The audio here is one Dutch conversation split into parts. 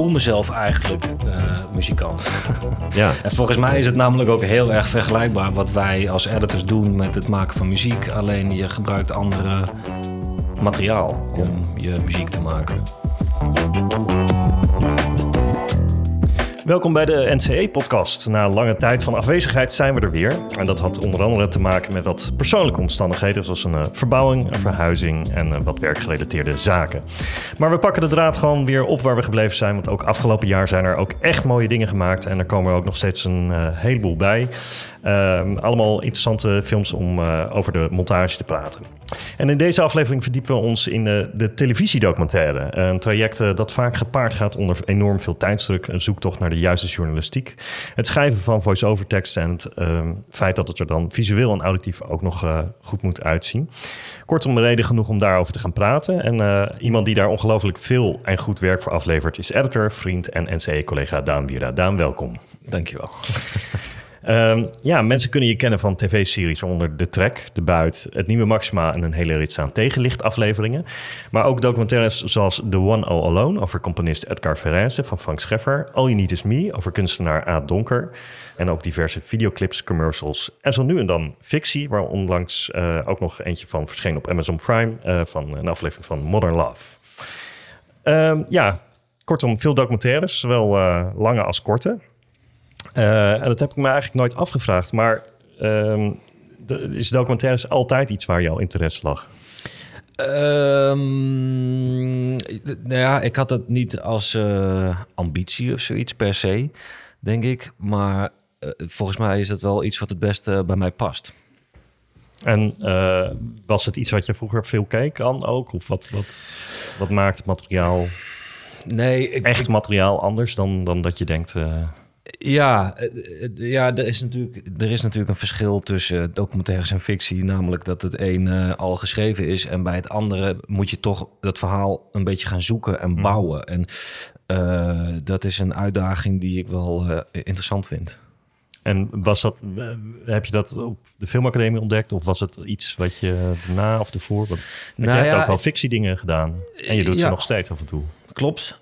voel mezelf eigenlijk uh, muzikant. Ja. en volgens mij is het namelijk ook heel erg vergelijkbaar wat wij als editors doen met het maken van muziek. Alleen je gebruikt andere materiaal om je muziek te maken. Welkom bij de NCE-podcast. Na lange tijd van afwezigheid zijn we er weer. En dat had onder andere te maken met wat persoonlijke omstandigheden, zoals een uh, verbouwing, een verhuizing en uh, wat werkgerelateerde zaken. Maar we pakken de draad gewoon weer op waar we gebleven zijn, want ook afgelopen jaar zijn er ook echt mooie dingen gemaakt en er komen er ook nog steeds een uh, heleboel bij. Ehm, allemaal interessante films om over de montage te praten. En in deze aflevering verdiepen we ons in de, de televisiedocumentaire. Een traject dat vaak gepaard gaat onder enorm veel tijdsdruk, een zoektocht naar de juiste journalistiek. Het schrijven van voice-over tekst en het uh, feit dat het er dan visueel en auditief ook nog goed moet uitzien. Kortom, reden genoeg om daarover te gaan praten. En iemand die daar ongelooflijk veel en goed werk voor aflevert is editor, vriend en NCE-collega Daan Bierda. Daan, welkom. Dankjewel. Um, ja, mensen kunnen je kennen van tv-series onder De Trek, De Buit, Het Nieuwe Maxima en een hele rits aan tegenlichtafleveringen. Maar ook documentaires zoals The One All Alone over componist Edgar Verrese van Frank Scheffer, All You Need Is Me over kunstenaar A. Donker en ook diverse videoclips, commercials en zo nu en dan fictie, waar onlangs uh, ook nog eentje van verscheen op Amazon Prime uh, van een aflevering van Modern Love. Um, ja, kortom, veel documentaires, zowel uh, lange als korte. Uh, en dat heb ik me eigenlijk nooit afgevraagd. Maar um, de, is documentaires altijd iets waar jouw interesse lag? Um, nou ja, ik had het niet als uh, ambitie of zoiets per se, denk ik. Maar uh, volgens mij is het wel iets wat het beste bij mij past. En uh, was het iets wat je vroeger veel keek aan ook? Of wat, wat, wat maakt het materiaal, nee, ik, echt ik, materiaal anders dan, dan dat je denkt... Ja, ja er, is natuurlijk, er is natuurlijk een verschil tussen documentaires en fictie. Namelijk dat het een uh, al geschreven is en bij het andere moet je toch dat verhaal een beetje gaan zoeken en bouwen. En uh, dat is een uitdaging die ik wel uh, interessant vind. En was dat, heb je dat op de filmacademie ontdekt? Of was het iets wat je na of ervoor? Want nou, je hebt ja, ook wel fictiedingen gedaan. En je doet ja, ze nog steeds af en toe. Klopt,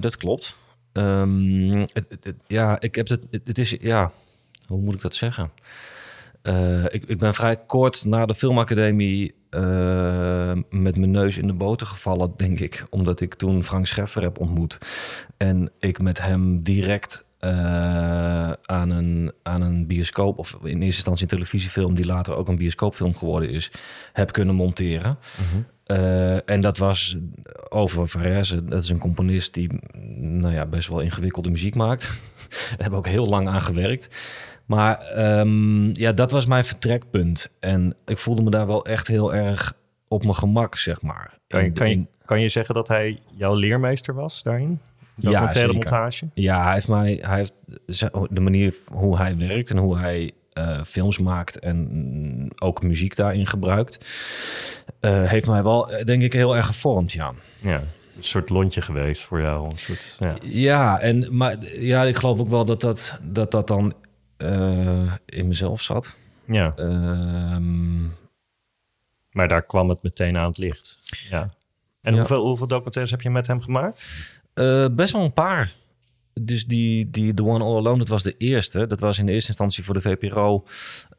dat klopt. Het, ja, ik heb het, het, is, ja, hoe moet ik dat zeggen? Uh, ik, ik ben vrij kort na de filmacademie uh, met mijn neus in de boter gevallen, denk ik. Omdat ik toen Frank Scheffer heb ontmoet. En ik met hem direct uh, aan, een, aan een bioscoop, of in eerste instantie een televisiefilm, die later ook een bioscoopfilm geworden is, heb kunnen monteren. -huh. Uh, en dat was over Verrese. Dat is een componist die nou ja, best wel ingewikkelde muziek maakt. Daar hebben we ook heel lang aan gewerkt. Maar um, ja, dat was mijn vertrekpunt. En ik voelde me daar wel echt heel erg op mijn gemak, zeg maar. Kan je, kan je, kan je zeggen dat hij jouw leermeester was daarin? Ja, zeker. montage? Ja, hij heeft mij, hij heeft de manier hoe hij werkt en hoe hij uh, films maakt en ook muziek daarin gebruikt, uh, heeft mij wel, denk ik, heel erg gevormd, ja. Ja, een soort lontje geweest voor jou. Een soort, ja. ja, en, maar ja, ik geloof ook wel dat dat, dat, dat dan uh, in mezelf zat. Ja. Ehm, maar daar kwam het meteen aan het licht. Ja. En Ja. hoeveel, hoeveel documentaires heb je met hem gemaakt? Best wel een paar. Dus die, die The One All Alone, dat was de eerste. Dat was in de eerste instantie voor de VPRO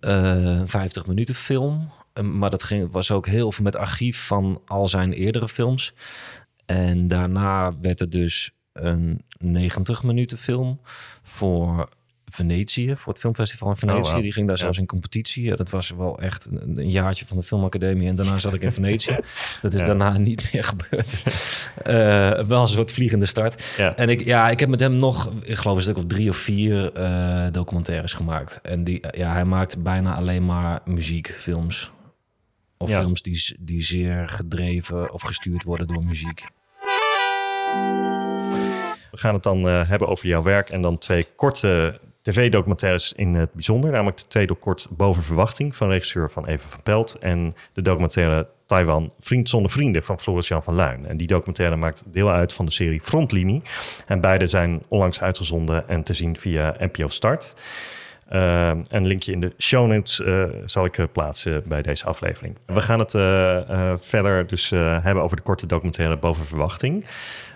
uh, 50 minuten film. Uh, maar dat ging, was ook heel veel met archief van al zijn eerdere films. En daarna werd het dus een 90 minuten film voor Venetië, voor het filmfestival in Venetië. Oh, wow. Die ging daar Ja. zelfs in competitie. Ja, dat was wel echt een, een jaartje van de filmacademie. En daarna zat ik in Venetië. Dat is Ja. daarna niet meer gebeurd. Eh, wel een soort vliegende start. En ik, ja, ik heb met hem nog, ik geloof een stuk of drie of vier eh, documentaires gemaakt. En die, ja, hij maakt bijna alleen maar muziekfilms. Of films die, die zeer gedreven of gestuurd worden door muziek. We gaan het dan eh, hebben over jouw werk en dan twee korte tv-documentaires in het bijzonder. Namelijk de tweede kort Boven Verwachting van regisseur van Even van Pelt. En de documentaire Taiwan Vriend zonder Vrienden van Floris Jan van Luin. En die documentaire maakt deel uit van de serie Frontlinie. En beide zijn onlangs uitgezonden en te zien via NPO Start. Ehm, een linkje in de show notes eh, zal ik plaatsen bij deze aflevering. We gaan het verder dus hebben over de korte documentaire Boven Verwachting.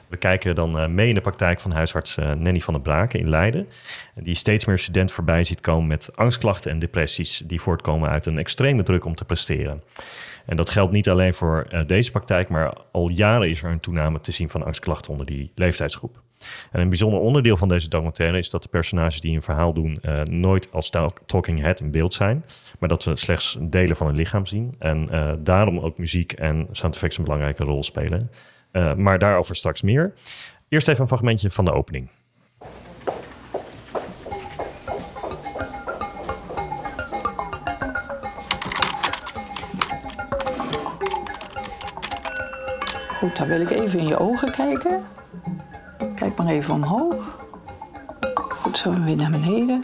We kijken dan mee in de praktijk van huisarts Nanny van der Braken in Leiden. Die steeds meer studenten voorbij ziet komen met angstklachten en depressies die voortkomen uit een extreme druk om te presteren. En dat geldt niet alleen voor uh, deze praktijk, maar al jaren is er een toename te zien van angstklachten onder die leeftijdsgroep. En een bijzonder onderdeel van deze documentaire is dat de personages die een verhaal doen nooit als talking head in beeld zijn, maar dat we slechts delen van hun lichaam zien. En daarom ook muziek en sound effects een belangrijke rol spelen. Maar daarover straks meer. Eerst even een fragmentje van de opening. Goed, dan wil ik even in je ogen kijken. Kijk maar even omhoog. Goed, zo weer naar beneden.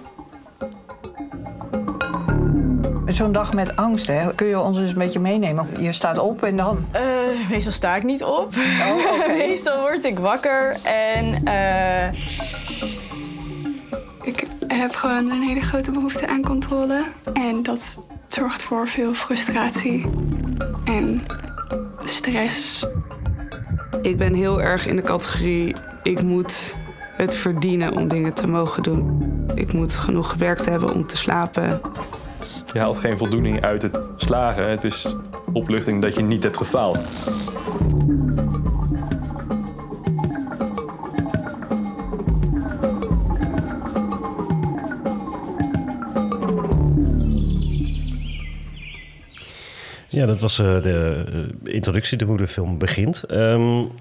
Zo'n dag met angst, hè? kun je ons eens een beetje meenemen? Je staat op en dan? Uh, meestal sta ik niet op. Oh, okay. meestal word ik wakker en... Uh... Ik heb gewoon een hele grote behoefte aan controle. En dat zorgt voor veel frustratie en stress. Ik ben heel erg in de categorie: ik moet het verdienen om dingen te mogen doen. Ik moet genoeg gewerkt hebben om te slapen. Je haalt geen voldoening uit het slagen. Het is opluchting dat je niet hebt gefaald. Ja, dat was uh, de uh, introductie, de hoe de film begint. Um,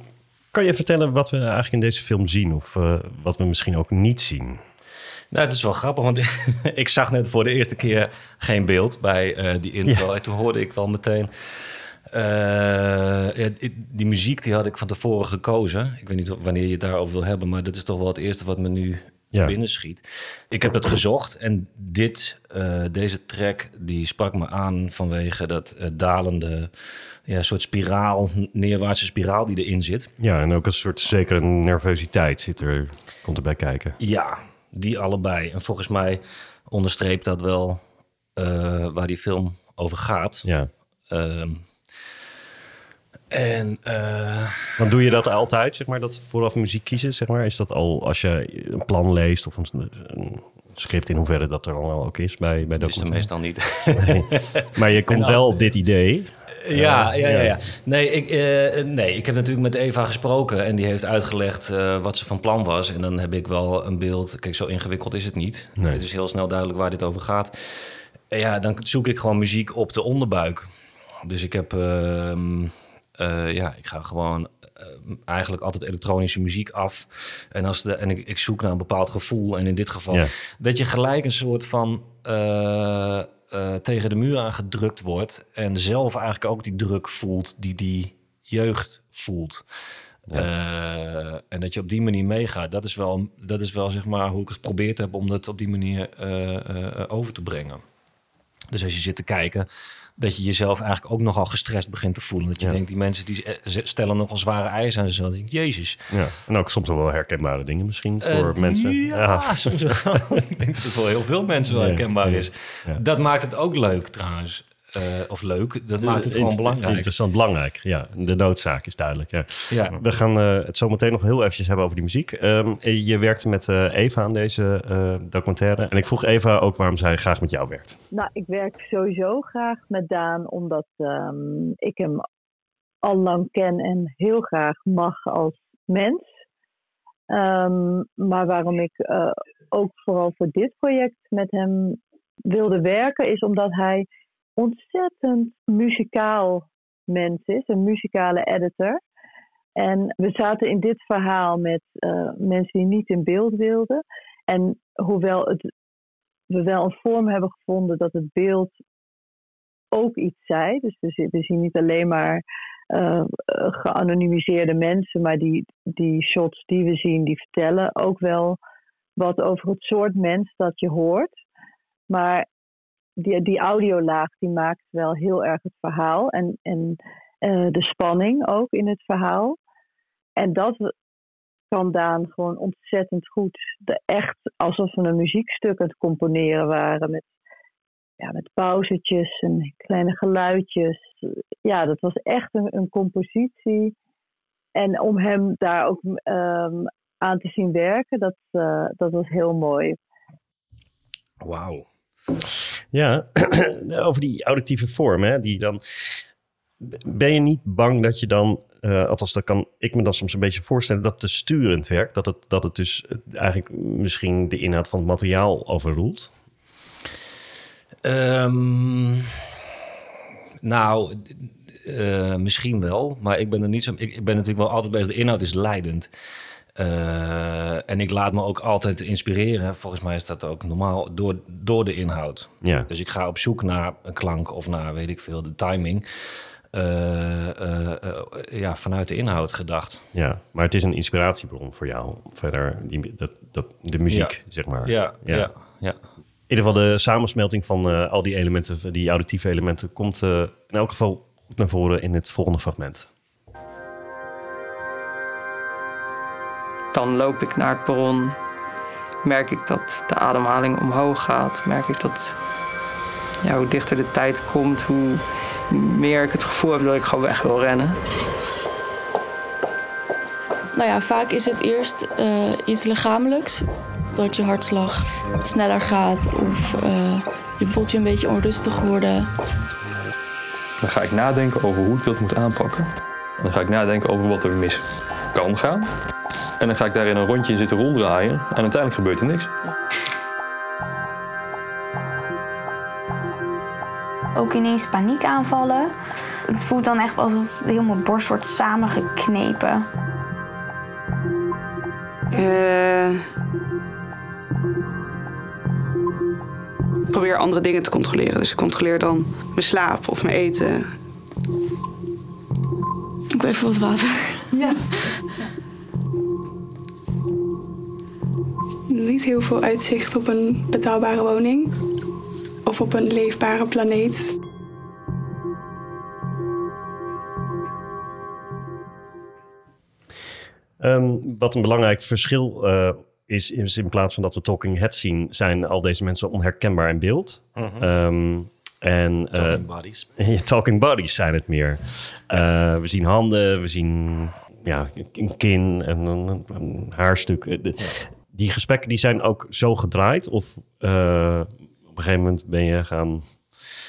kan je vertellen wat we eigenlijk in deze film zien of uh, wat we misschien ook niet zien? Nou, het is wel grappig, want ik zag net voor de eerste keer geen beeld bij die intro. Ja. En toen hoorde ik wel meteen... ja, die muziek die had ik van tevoren gekozen. Ik weet niet wanneer je het daarover wil hebben, maar dat is toch wel het eerste wat me nu ja. binnenschiet. Ik heb het gezocht en dit, uh, deze track die sprak me aan vanwege dat uh, dalende ja, soort spiraal, neerwaartse spiraal die erin zit. Ja, en ook een soort zekere nervositeit zit er, komt erbij kijken. Ja, die allebei. En volgens mij onderstreept dat wel uh, waar die film over gaat. Ja. Ehm, en, uh... doe je dat altijd, zeg maar, dat vooraf muziek kiezen, zeg maar? Is dat al als je een plan leest of een, een script in hoeverre dat er al ook is bij, bij dat is meestal niet. Maar je komt wel op dit idee. Ja, ja, ja, ja. Nee, ik, uh, nee, ik heb natuurlijk met Eva gesproken en die heeft uitgelegd uh, wat ze van plan was. En dan heb ik wel een beeld. Kijk, zo ingewikkeld is het niet. Nee. Het is heel snel duidelijk waar dit over gaat. ja, dan zoek ik gewoon muziek op de onderbuik. Dus ik heb. Uh, ja, ik ga gewoon eigenlijk altijd elektronische muziek af. En, als de, en ik, ik, zoek naar een bepaald gevoel. En in dit geval ja. dat je gelijk een soort van uh, tegen de muur aangedrukt wordt. En zelf eigenlijk ook die druk voelt die die jeugd voelt. Ja. en dat je op die manier meegaat. Dat is wel, dat is wel zeg maar hoe ik geprobeerd heb om dat op die manier over te brengen. Dus als je zit te kijken, dat je jezelf eigenlijk ook nogal gestrest begint te voelen. Dat je denkt, die mensen die stellen nogal zware eisen aan zichzelf. Denk, Jezus. Ja, en ook soms wel herkenbare dingen misschien voor uh, mensen. Ja, ja. soms wel. ik denk dat het wel heel veel mensen wel herkenbaar is. Dat maakt het ook leuk trouwens. Uh, of leuk, dat maakt het gewoon belangrijk. Interessant, belangrijk. Ja, de noodzaak is duidelijk. Ja. ja. We gaan uh, het zo meteen nog heel eventjes hebben over die muziek. Um, je werkte met uh, Eva aan deze documentaire. En ik vroeg Eva ook waarom zij graag met jou werkt. Nou, ik werk sowieso graag met Daan, omdat um, ik hem al lang ken en heel graag mag als mens. Um, maar waarom ik ook vooral voor dit project met hem wilde werken, is omdat hij ontzettend muzikaal mens is, een muzikale editor. En we zaten in dit verhaal met uh, mensen die niet in beeld wilden. En hoewel het, we wel een vorm hebben gevonden dat het beeld ook iets zei. Dus we, we zien niet alleen maar uh, geanonimiseerde mensen, maar die, die shots die we zien, die vertellen ook wel wat over het soort mens dat je hoort. Maar die, die audiolaag die maakt wel heel erg het verhaal en, en uh, de spanning ook in het verhaal. En dat kan Daan gewoon ontzettend goed. De, echt alsof we een muziekstuk aan het componeren waren. Met, ja, met pauzetjes en kleine geluidjes. Ja, dat was echt een, een compositie. En om hem daar ook ehm, aan te zien werken, dat, eh, dat was heel mooi. Wauw. Ja, over die auditieve vorm, hè, die dan... Ben je niet bang dat je dan, uh, althans dat kan ik me dan soms een beetje voorstellen, dat te sturend werkt? Dat het, dat het dus eigenlijk misschien de inhoud van het materiaal overroelt? Um, nou, uh, misschien wel, maar ik ben er niet zo. Ik, ik ben natuurlijk wel altijd bezig. De inhoud is leidend. Uh, en ik laat me ook altijd inspireren. Volgens mij is dat ook normaal door, door de inhoud. Ja. Dus ik ga op zoek naar een klank of naar weet ik veel, de timing. Uh, ja, vanuit de inhoud gedacht. Ja, maar het is een inspiratiebron voor jou. Verder, die, dat, dat, de muziek, ja. zeg maar. Ja, ja, ja. ja. In ieder geval de samensmelting van al die elementen, die auditieve elementen, komt in elk geval goed naar voren in het volgende fragment. Dan loop ik naar het perron. Merk ik dat de ademhaling omhoog gaat. Merk ik dat ja, hoe dichter de tijd komt, hoe meer ik het gevoel heb dat ik gewoon weg wil rennen. Nou ja, vaak is het eerst uh, iets lichamelijks. Dat je hartslag sneller gaat of uh, je voelt je een beetje onrustig worden. Dan ga ik nadenken over hoe ik dat moet aanpakken. Dan ga ik nadenken over wat er mis kan gaan. En dan ga ik daar in een rondje in zitten ronddraaien. En uiteindelijk gebeurt er niks. Ook ineens paniekaanvallen. Het voelt dan echt alsof heel mijn borst wordt samengeknepen. Uh, ik probeer andere dingen te controleren. Dus ik controleer dan mijn slaap of mijn eten. Ik wil even wat water. Ja. Niet heel veel uitzicht op een betaalbare woning of op een leefbare planeet. Um, wat een belangrijk verschil uh, is, is, in plaats van dat we talking heads zien, zijn al deze mensen onherkenbaar in beeld. Mhm. Mm -hmm. um, en, talking uh, bodies. talking bodies zijn het meer. Uh, we zien handen, we zien ja, een kin en een, een haarstuk. Ja. Die gesprekken die zijn ook zo gedraaid? Of uh, op een gegeven moment ben je gaan...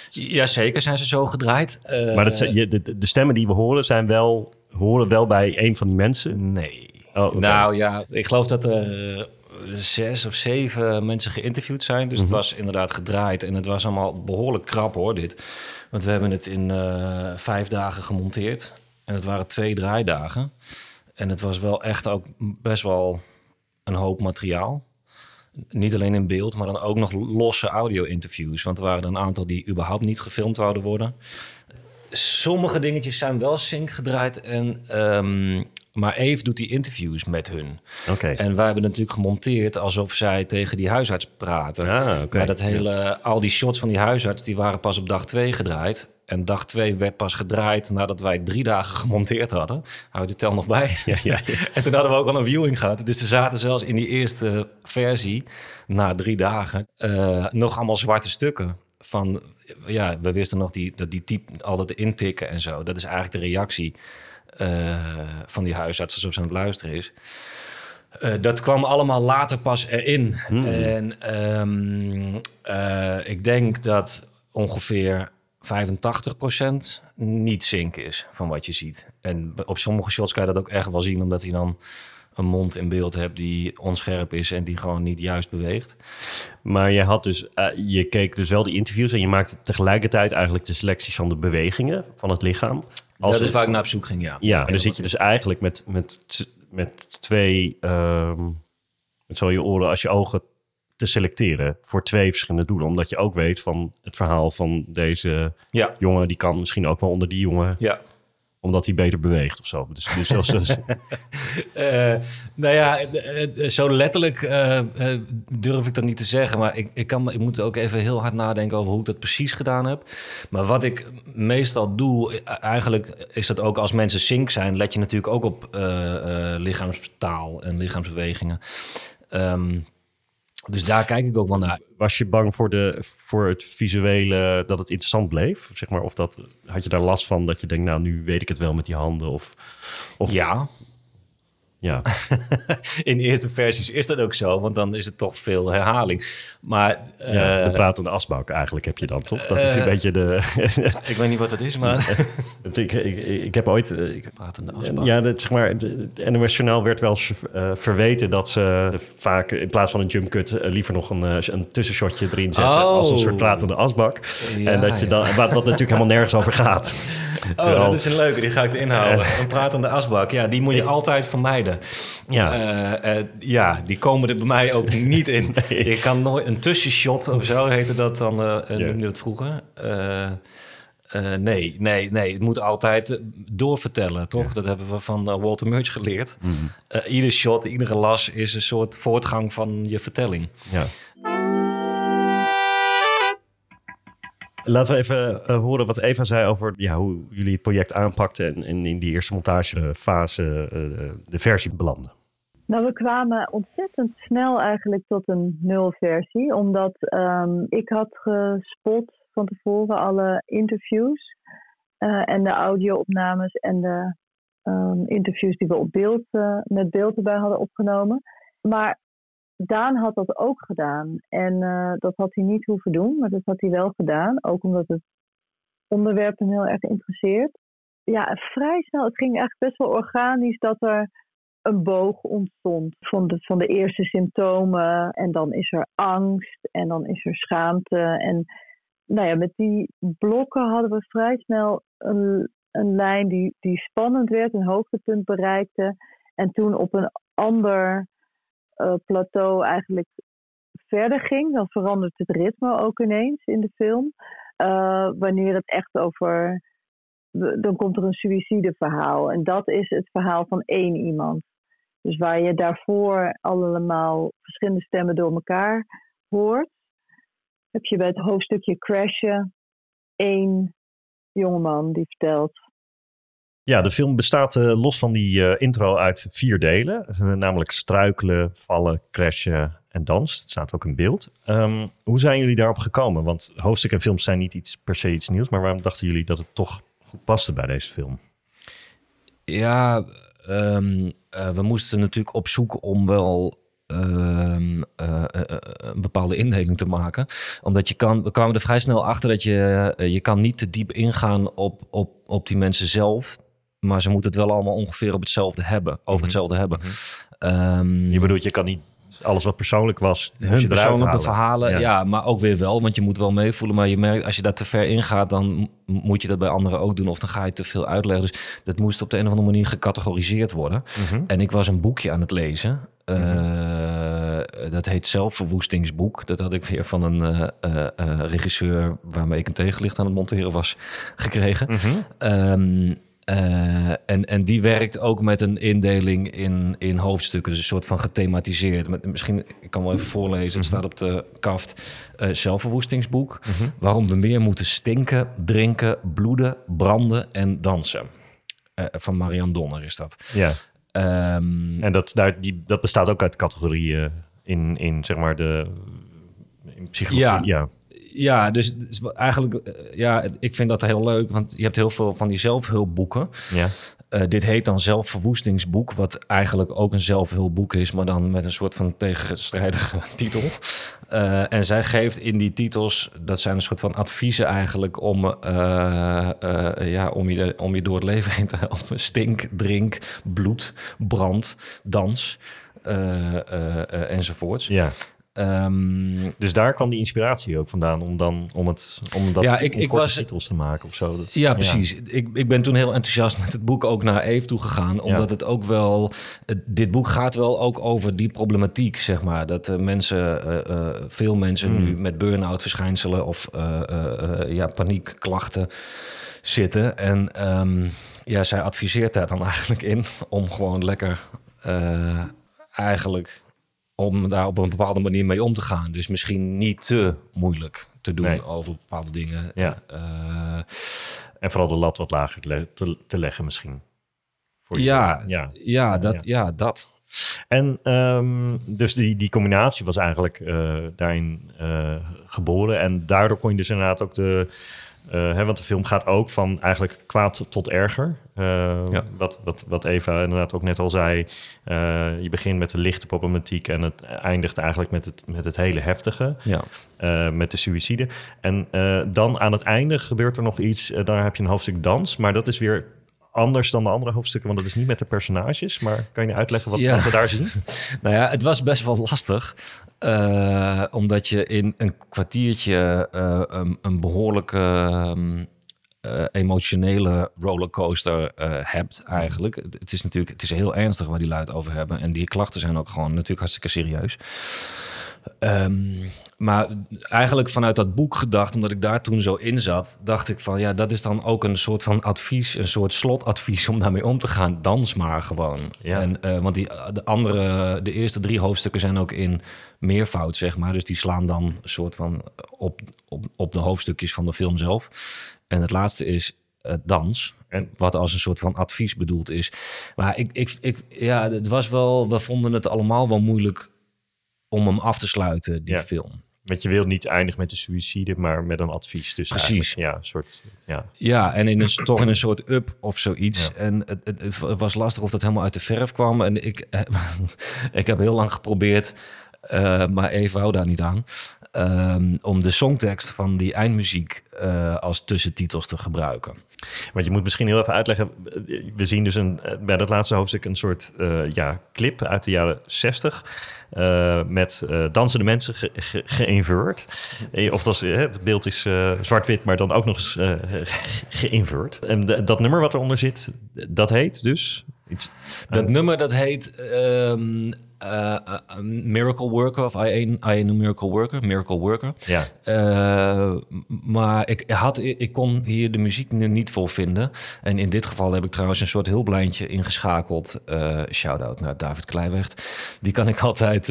Jazeker zijn ze zo gedraaid. Uh, maar dat, de, de, de, stemmen die we horen zijn wel, horen wel bij een van die mensen? Nee. Oh, okay. Nou ja, ik geloof dat er uh, zes of zeven mensen geïnterviewd zijn. Dus mm -hmm. het was inderdaad gedraaid. En het was allemaal behoorlijk krap hoor, dit. Want we hebben het in uh, vijf dagen gemonteerd. En het waren twee draaidagen. En het was wel echt ook best wel een hoop materiaal. Niet alleen in beeld, maar dan ook nog losse audio-interviews. Want er waren er een aantal die überhaupt niet gefilmd zouden worden. Sommige dingetjes zijn wel sync gedraaid. En, um, maar Eve doet die interviews met hun. Okay. En wij hebben natuurlijk gemonteerd alsof zij tegen die huisarts praten. Ah, okay. Maar dat hele, al die shots van die huisarts, die waren pas op dag twee gedraaid. En dag twee werd pas gedraaid nadat wij drie dagen gemonteerd hadden. Hou de tel nog bij. Ja, ja, ja. en toen hadden we ook al een viewing gehad. Dus er zaten zelfs in die eerste versie, na drie dagen, uh, nog allemaal zwarte stukken. Van, ja, we wisten nog die, dat die type altijd intikken en zo. Dat is eigenlijk de reactie uh, van die huisarts alsof ze aan het luisteren is. Uh, dat kwam allemaal later pas erin. Hmm. En um, uh, ik denk dat ongeveer 85% niet sync is van wat je ziet. En op sommige shots kan je dat ook echt wel zien, omdat hij dan een mond in beeld hebt die onscherp is en die gewoon niet juist beweegt. Maar je had dus, uh, je keek dus wel die interviews en je maakte tegelijkertijd eigenlijk de selecties van de bewegingen van het lichaam. Als dat is waar ik naar op zoek ging, ja. Ja, dan zit je dus eigenlijk met, met, met twee, um, met zo je oren als je ogen te selecteren voor twee verschillende doelen. Omdat je ook weet van het verhaal van deze ja. jongen, die kan misschien ook wel onder die jongen ja. omdat hij beter beweegt of zo. Dus, dus dus- Eh, nou ja, eh, eh, zo letterlijk durf ik dat niet te zeggen. Maar ik, ik, kan, ik moet ook even heel hard nadenken over hoe ik dat precies gedaan heb. Maar wat ik meestal doe, eigenlijk is dat ook als mensen sync zijn... let je natuurlijk ook op eh, lichaamstaal en lichaamsbewegingen. Ehm, dus daar kijk ik ook wel naar. was je bang voor, de, voor het visuele, dat het interessant bleef? Zeg maar, of dat, had je daar last van dat je denkt, nou, nu weet ik het wel met die handen? Of, of Ja. Ja. In de eerste versies is dat ook zo, want dan is het toch veel herhaling. Maar Ja, de eh, pratende asbak eigenlijk heb je dan, toch? Dat is een Eh, beetje de... ik weet niet wat dat is, maar... ik, ik, ik, heb ooit... eh, Ik, Pratende asbak. Ja, dat, zeg maar, de- het NOS Journaal werd wel eens verweten dat ze vaak in plaats van een jump cut liever nog een, een tussenshotje erin zetten Oh. als een soort pratende asbak. Ja, en dat je dan, waar dat natuurlijk helemaal nergens over gaat. Oh, Terwijl- dat is een leuke, die ga ik erin houden. Een pratende asbak, ja, die moet je altijd vermijden. Ja. Eh, eh, ja, die komen er bij mij ook niet in. Je kan nooit een tussenshot of zo heette dat dan, eh Ja. noemde dat vroeger. Nee, nee, nee, het moet altijd doorvertellen, toch? Dat hebben we van Walter Murch geleerd. Eh, ieder shot, iedere las is een soort voortgang van je vertelling. Ja. Laten we even eh, horen wat Eva zei over ja, hoe jullie het project aanpakten en, in die eerste montagefase eh, de versie belanden. Nou, we kwamen ontzettend snel eigenlijk tot een nulversie, omdat ehm, ik had gespot van tevoren alle interviews eh, en de audio-opnames en de ehm, interviews die we op beeld, eh, met beeld erbij hadden opgenomen. Maar Daan had dat ook gedaan en eh, dat had hij niet hoeven doen, maar dat had hij wel gedaan, ook omdat het onderwerp hem heel erg interesseert. Ja, vrij snel, het ging eigenlijk best wel organisch dat er een boog ontstond van de, van de eerste symptomen. En dan is er angst en dan is er schaamte. En nou ja, met die blokken hadden we vrij snel een, een lijn die, die spannend werd, een hoogtepunt bereikte. En toen op een ander eh, plateau eigenlijk verder ging. Dan verandert het ritme ook ineens in de film. Eh, wanneer het echt over. Dan komt er een suïcideverhaal. En dat is het verhaal van één iemand. Dus waar je daarvoor allemaal verschillende stemmen door elkaar hoort, heb je bij het hoofdstukje crashen één jongeman die vertelt. Ja, de film bestaat eh, los van die eh, intro uit vier delen. Eh, namelijk struikelen, vallen, crashen en dans. Het staat ook in beeld. Ehm, hoe zijn jullie daarop gekomen? Want hoofdstuk en films zijn niet iets, per se iets nieuws. Maar waarom dachten jullie dat het toch goed paste bij deze film? Ja, ehm, eh, we moesten natuurlijk op zoek om wel ehm, eh, eh, eh, een bepaalde indeling te maken. Omdat je kan, we kwamen er vrij snel achter dat je, je kan niet te diep ingaan op, op, op die mensen zelf. Maar ze moeten het wel allemaal ongeveer op hetzelfde hebben, over hetzelfde hebben. Ehm, Je bedoelt, je kan niet alles wat persoonlijk was, hun persoonlijke halen. verhalen, ja. maar ook weer wel, want je moet wel meevoelen. Maar je merkt, als je daar te ver ingaat, dan m- moet je dat bij anderen ook doen. Of dan ga je te veel uitleggen. Dus dat moest op de een of andere manier gecategoriseerd worden. Mhm. En ik was een boekje aan het lezen. Eh, Dat heet Zelfverwoestingsboek. Dat had ik weer van een eh, eh, regisseur waarmee ik een tegenlicht aan het monteren was gekregen. Mhm. Ehm, eh, en, en die werkt ook met een indeling in, in hoofdstukken. Dus een soort van gethematiseerd. Met, misschien, ik kan wel even voorlezen. Het staat op de kaft. eh zelfverwoestingsboek. Waarom we meer moeten stinken, drinken, bloeden, branden en dansen. Eh, van Marianne Donner is dat. Ja. Ehm, En dat, daar, die, dat bestaat ook uit categorieën in, in zeg maar de in psychologie. Ja. ja. Ja, dus, dus eigenlijk, eh, ja, ik vind dat heel leuk, want je hebt heel veel van die zelfhulpboeken. Ja. Eh, dit heet dan zelfverwoestingsboek, wat eigenlijk ook een zelfhulpboek is, maar dan met een soort van tegenstrijdige titel. Eh, en zij geeft in die titels, dat zijn een soort van adviezen eigenlijk om, ja, om, je, om je door het leven heen te helpen. Stink, drink, bloed, brand, dans eh, enzovoorts. Ja. Ehm, Dus daar kwam die inspiratie ook vandaan om dan om het om dat Ja, ik- om ik korte was- titels te maken of zo. Dat, Ja, precies. Ik, ik ben toen heel enthousiast met het boek ook naar Eve toe gegaan. Omdat het ook wel... het- dit boek gaat wel ook over die problematiek, zeg maar. Dat eh, mensen, eh, eh, veel mensen Mm. nu met burn-out verschijnselen... of ja, paniekklachten zitten. En... ehm, ja, zij adviseert daar dan eigenlijk in om gewoon lekker eigenlijk om daar op een bepaalde manier mee om te gaan. Dus misschien niet te moeilijk te doen Nee. over bepaalde dingen. Ja. Eh, En vooral de lat wat lager te, le- te, te leggen misschien. Voor ja, ja. ja, dat, ja. dat. En ehm, dus die, die combinatie was eigenlijk eh, daarin eh, geboren. En daardoor kon je dus inderdaad ook de... eh, hè, want de film gaat ook van eigenlijk kwaad tot erger. Eh, wat, wat, wat Eva inderdaad ook net al zei. Eh, je begint met de lichte problematiek en het eindigt eigenlijk met het, met het hele heftige. Ja. Met de suïcide. En dan aan het einde gebeurt er nog iets. daar heb je een hoofdstuk dans. Maar dat is weer anders dan de andere hoofdstukken. Want dat is niet met de personages. Maar kan je uitleggen wat, Ja. wat we daar zien? Nou ja, het was best wel lastig. Eh, omdat je in een kwartiertje eh, een, behoorlijke ehm, eh, emotionele rollercoaster hebt eigenlijk. Het is natuurlijk het is heel ernstig waar die luid over hebben. En die klachten zijn ook gewoon natuurlijk hartstikke serieus. Ehm, maar eigenlijk vanuit dat boek gedacht, omdat ik daar toen zo in zat, dacht ik van ja, dat is dan ook een soort van advies, een soort slotadvies om daarmee om te gaan. Dans maar gewoon. Ja. En, eh, want die, de andere, de eerste drie hoofdstukken zijn ook in meervoud, zeg maar. Dus die slaan dan een soort van op, op, op de hoofdstukjes van de film zelf. En het laatste is eh, dans. En wat als een soort van advies bedoeld is. Maar ik, ik, ik, ja, het was wel, we vonden het allemaal wel moeilijk om hem af te sluiten, die Ja. film. Want je wilt niet eindigen met de suïcide, maar met een advies. Dus Precies. Ja, een soort... Ja. Ja, en in een, toch in een soort up of zoiets. En het, het, het was lastig of dat helemaal uit de verf kwam. En ik, ik heb heel lang geprobeerd, eh, maar Eva wou daar niet aan. Ehm, om de songtekst van die eindmuziek eh, als tussentitels te gebruiken. Want je moet misschien heel even uitleggen. We zien dus een, bij dat laatste hoofdstuk een soort eh, ja, clip uit de jaren 60. eh, met dansende mensen ge- ge- Of dat is, het beeld is zwart-wit, maar dan ook nog eens geïnvert. En de- dat nummer wat eronder zit, dat heet dus... Iets, Dat nummer dat heet ehm, eh, eh, Miracle Worker of I Ain't, I Ain't a Miracle Worker. Miracle Worker. Ja. Eh, maar ik, had, ik kon hier de muziek nu niet voor vinden. En in dit geval heb ik trouwens een soort hulplijntje ingeschakeld. Eh Shout-out naar David Kleiwegt. Die kan ik altijd,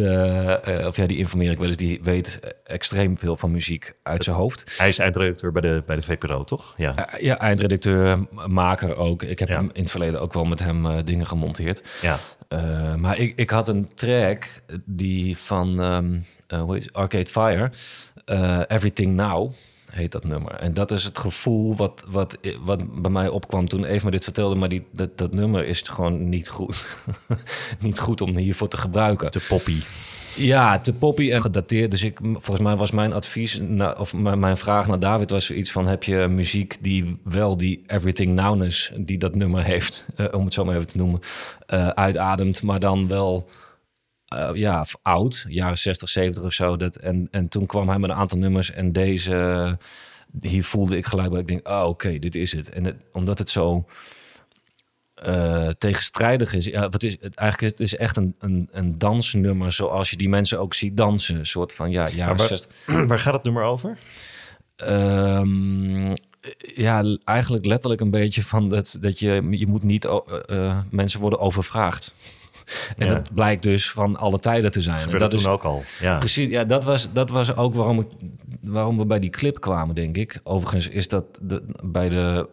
of ja, die informeer ik wel eens. Die weet extreem veel van muziek uit zijn hoofd. Hij is eindredacteur bij de, bij de VPRO, toch? Ja. Ja, eindredacteur, maker ook. Ik heb hem in het verleden ook wel met hem dingen gemonteerd. Ja. Eh, maar ik, ik had een track die van ehm, eh? Arcade Fire, eh, Everything Now heet dat nummer. En dat is het gevoel wat, wat, wat bij mij opkwam toen Eve me dit vertelde. Maar die, dat, dat nummer is gewoon niet goed. niet goed om hiervoor te gebruiken. Te poppy. Ja, te poppy en gedateerd. Dus ik, volgens mij was mijn advies, of mijn, vraag naar David was zoiets van... heb je muziek die wel die Everything Nowness, die dat nummer heeft... eh, om het zo maar even te noemen, eh, uitademt, maar dan wel... eh, ja, oud, jaren 60, 70 of zo. Dat, en, en toen kwam hij met een aantal nummers en deze... hier voelde ik gelijk bij, ik denk, oh oké, dit is het. En omdat het zo eh, tegenstrijdig is. Ja, wat is het eigenlijk? Het is echt een, een, een dansnummer zoals je die mensen ook ziet dansen. Een soort van ja, Maar waar- 60. waar gaat het nummer over? Ehm, ja, eigenlijk letterlijk een beetje van dat, dat je, je moet niet, eh, mensen worden overvraagd. En Ja. dat blijkt dus van alle tijden te zijn. En dat toen is ook al, ja. Precies, ja, dat was, dat was ook waarom, ik, waarom we bij die clip kwamen, denk ik. Overigens is dat de, bij, de,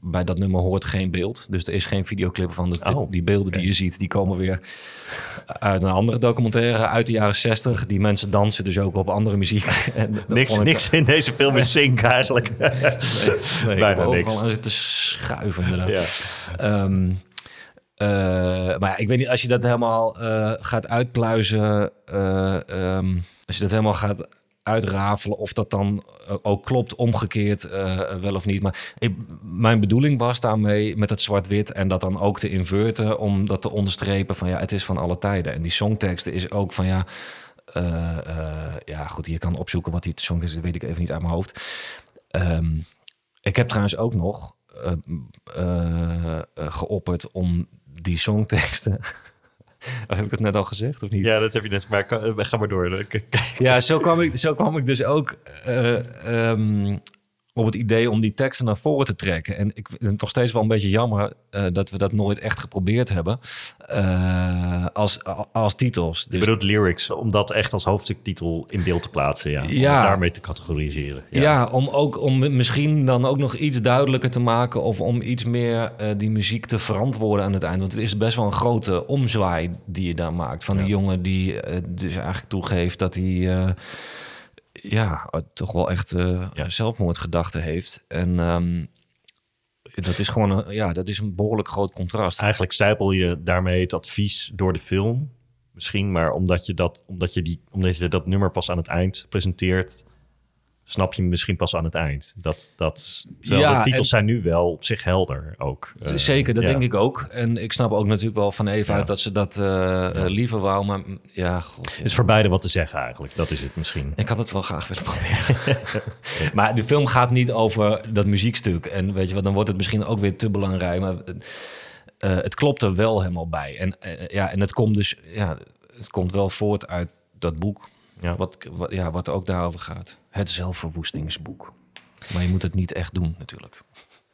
bij dat nummer hoort geen beeld. Dus er is geen videoclip van. De, Oh, die beelden die je ziet, die komen weer uit een andere documentaire uit de jaren 60. Die mensen dansen dus ook op andere muziek. En Niks, ik- niks in deze film is sync eigenlijk. Nee, Bijna ik heb niks. overal aan zitten schuiven inderdaad. Ja. Ehm, eh, maar ja, ik weet niet, als je dat helemaal eh, gaat uitpluizen, eh, ehm, als je dat helemaal gaat uitrafelen, of dat dan eh, ook klopt, omgekeerd eh, wel of niet. Maar mijn bedoeling was daarmee met het zwart-wit en dat dan ook te inverten, om dat te onderstrepen van ja, het is van alle tijden. En die songteksten is ook van ja, eh, ja goed, je kan opzoeken wat die song is, dat weet ik even niet uit mijn hoofd. Ehm, ik heb trouwens ook nog geopperd om die songteksten. heb ik dat net al gezegd of niet? Ja, dat heb je net. Maar eh, ga maar door. Ja, zo kwam ik, zo kwam ik dus ook. eh, ehm, op het idee om die teksten naar voren te trekken. En ik vind het nog steeds wel een beetje jammer eh, dat we dat nooit echt geprobeerd hebben eh, als, als titels. Je bedoelt lyrics, om dat echt als hoofdstuktitel in beeld te plaatsen. Ja, om Ja. het daarmee te categoriseren. Ja. om ook om misschien dan ook nog iets duidelijker te maken of om iets meer eh, die muziek te verantwoorden aan het eind. Want het is best wel een grote omzwaai die je daar maakt. Van die jongen die dus eigenlijk toegeeft dat hij ja, toch wel echt eh, zelfmoordgedachten heeft. En ehm, dat is gewoon een, ja, dat is een behoorlijk groot contrast. Eigenlijk stijpel je daarmee het advies door de film. Misschien, maar omdat je dat, omdat je die, omdat je dat nummer pas aan het eind presenteert, snap je misschien pas aan het eind. Dat, dat, Ja, de titels en- zijn nu wel op zich helder ook. Eh, Zeker, dat ja. denk ik ook. En ik snap ook natuurlijk wel van Eva Ja. uit dat ze dat eh, eh, liever wou. Maar mm, ja, god. Het is voor beide wat te zeggen eigenlijk. Dat is het misschien. Ik had het wel graag willen proberen. maar de film gaat niet over dat muziekstuk. En weet je wat, dan wordt het misschien ook weer te belangrijk. Maar het klopt er wel helemaal bij. En, ja, en het komt dus, ja, het komt wel voort uit dat boek. Ja. Wat, wat, ja, wat ook daarover gaat. Het zelfverwoestingsboek. Maar je moet het niet echt doen, natuurlijk.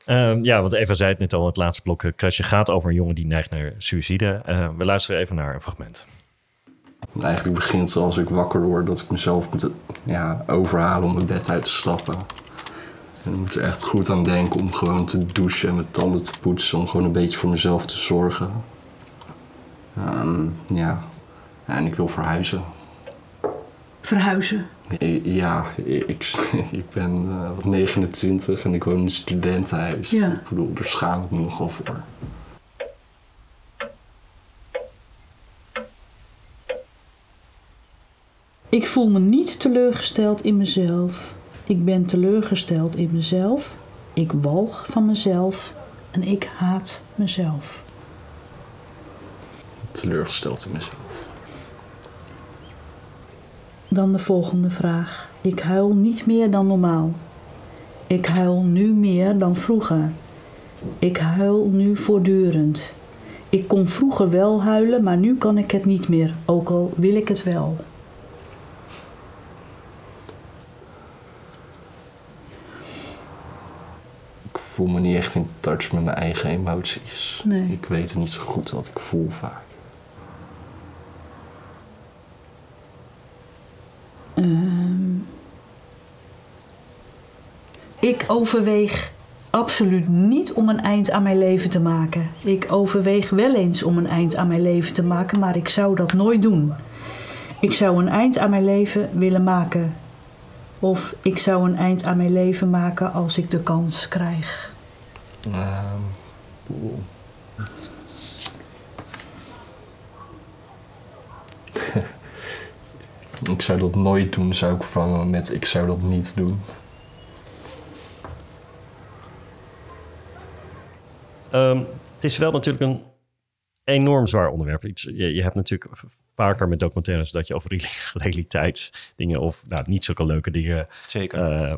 Ehm, ja, want Eva zei het net al, het laatste blok eh, Crashje gaat over een jongen die neigt naar suïcide. Eh, we luisteren even naar een fragment. Eigenlijk begint het als ik wakker word dat ik mezelf moet ja, overhalen om mijn bed uit te stappen. En ik moet er echt goed aan denken om gewoon te douchen en mijn tanden te poetsen. Om gewoon een beetje voor mezelf te zorgen. Ehm, ja. ja, en ik wil verhuizen. Verhuizen. Ja, ik, ik ben eh, 29 en ik woon in een studentenhuis. Ja. Ik bedoel, daar schaam ik me nogal voor. Ik voel me niet teleurgesteld in mezelf. Ik ben teleurgesteld in mezelf. Ik walg van mezelf. En ik haat mezelf. Teleurgesteld in mezelf. Dan de volgende vraag. Ik huil niet meer dan normaal. Ik huil nu meer dan vroeger. Ik huil nu voortdurend. Ik kon vroeger wel huilen, maar nu kan ik het niet meer, ook al wil ik het wel. Ik voel me niet echt in touch met mijn eigen emoties. Nee. Ik weet niet zo goed wat ik voel vaak. Ehm, ik overweeg absoluut niet om een eind aan mijn leven te maken. Ik overweeg wel eens om een eind aan mijn leven te maken, maar ik zou dat nooit doen. Ik zou een eind aan mijn leven willen maken. Of ik zou een eind aan mijn leven maken als ik de kans krijg. Oeh. Ik zou dat nooit doen, zou ik vervangen met ik zou dat niet doen. Ehm, het is wel natuurlijk een enorm zwaar onderwerp. Iets, je, je hebt natuurlijk vaker met documentaires dat je over reali- realiteitsdingen of nou, niet zulke leuke dingen Zeker. eh,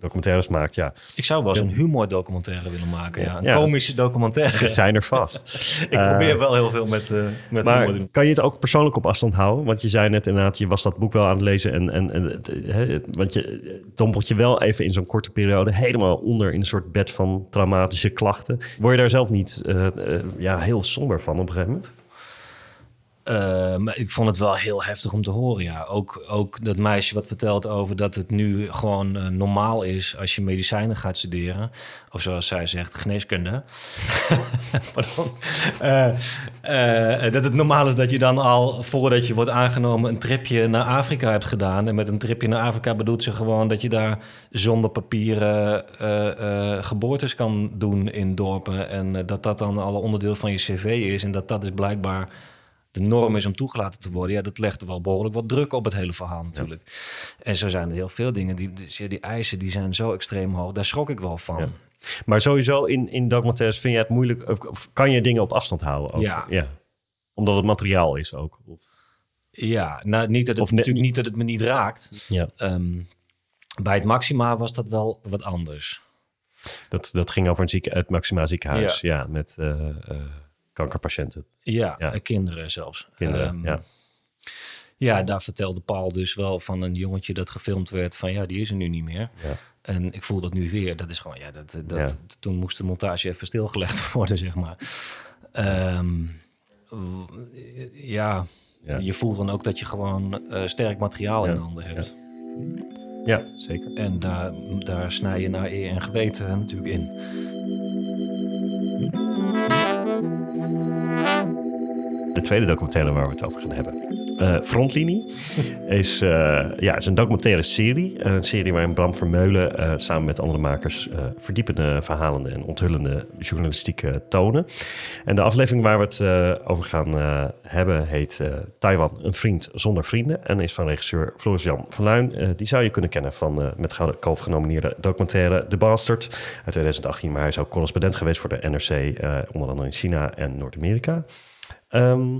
documentaires maakt. Ja. Ik zou wel eens een humordocumentaire willen maken. Ja. Een Ja. komische documentaire. Ze zijn er vast. ik probeer Eh, wel heel veel met, eh met maar humor kan je het ook persoonlijk op afstand houden? Want je zei net inderdaad, je was dat boek wel aan het lezen. En, en, en het, hè, het- want je dompelt je wel even in zo'n korte periode helemaal onder in een soort bed van traumatische klachten. Word je daar zelf niet ja, heel somber van op? Eh, maar ik vond het wel heel heftig om te horen, ja. Ook, ook dat meisje wat vertelt over dat het nu gewoon eh, normaal is... als je medicijnen gaat studeren. Of zoals zij zegt, geneeskunde. Pardon. Eh, dat het normaal is dat je dan al, voordat je wordt aangenomen... een tripje naar Afrika hebt gedaan. En met een tripje naar Afrika bedoelt ze gewoon... dat je daar zonder papieren geboortes kan doen in dorpen. En dat dat dan al onderdeel van je cv is. En dat dat is blijkbaar de norm is om toegelaten te worden, ja, dat legt wel behoorlijk wat druk op het hele verhaal natuurlijk. En zo zijn er heel veel dingen. Die, die, die eisen die zijn zo extreem hoog. Daar schrok ik wel van. Ja. Maar sowieso in, in documentaires vind je het moeilijk... Of, of kan je dingen op afstand houden? Ook? Ja. Omdat het materiaal is ook. Of, Ja, nou, niet dat het, Of natuurlijk niet dat het me niet raakt. ja. Ehm, bij het Maxima was dat wel wat anders. dat, dat ging over een zieke, het Maxima ziekenhuis. Ja, met eh, eh, kankerpatiënten. Ja, Ja. kinderen zelfs. Kinderen, Ehm, ja. Ja, daar vertelde Paul dus wel van een jongetje dat gefilmd werd van ja, die is er nu niet meer. Ja. En ik voel dat nu weer. Dat is gewoon, ja, dat, dat, Ja. toen moest de montage even stilgelegd worden, zeg maar. Ehm, ja, Ja. je voelt dan ook dat je gewoon eh, sterk materiaal in de handen hebt. Ja, zeker. En daar, daar snij je naar eer en geweten natuurlijk in. De tweede documentaire waar we het over gaan hebben. Eh, Frontlinie is, eh, ja, is een documentaire serie. Een serie waarin Bram Vermeulen eh, samen met andere makers verdiepende, verhalende en onthullende journalistiek tonen. En de aflevering waar we het over gaan hebben heet Taiwan, een vriend zonder vrienden. En is van regisseur Floris-Jan van Luijn. Eh, die zou je kunnen kennen van met Gouden Kalf genomineerde documentaire The Bastard uit 2018. Maar hij is ook correspondent geweest voor de NRC, onder andere in China en Noord-Amerika. Ehm,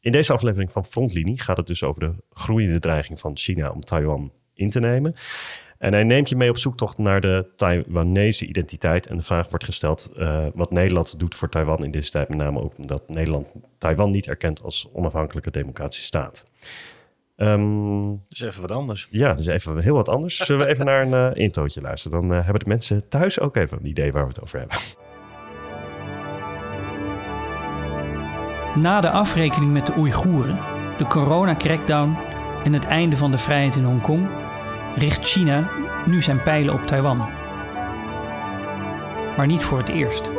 in deze aflevering van Frontlinie gaat het dus over de groeiende dreiging van China om Taiwan in te nemen. En hij neemt je mee op zoektocht naar de Taiwanese identiteit. En de vraag wordt gesteld eh, wat Nederland doet voor Taiwan in deze tijd. Met name ook omdat Nederland Taiwan niet erkent als onafhankelijke democratische staat. Ehm, Dus even wat anders. ja, dus even heel wat anders. Zullen we even naar een eh intootje luisteren? Dan eh, hebben de mensen thuis ook even een idee waar we het over hebben. Na de afrekening met de Oeigoeren, de corona-crackdown en het einde van de vrijheid in Hongkong, richt China nu zijn pijlen op Taiwan. Maar niet voor het eerst.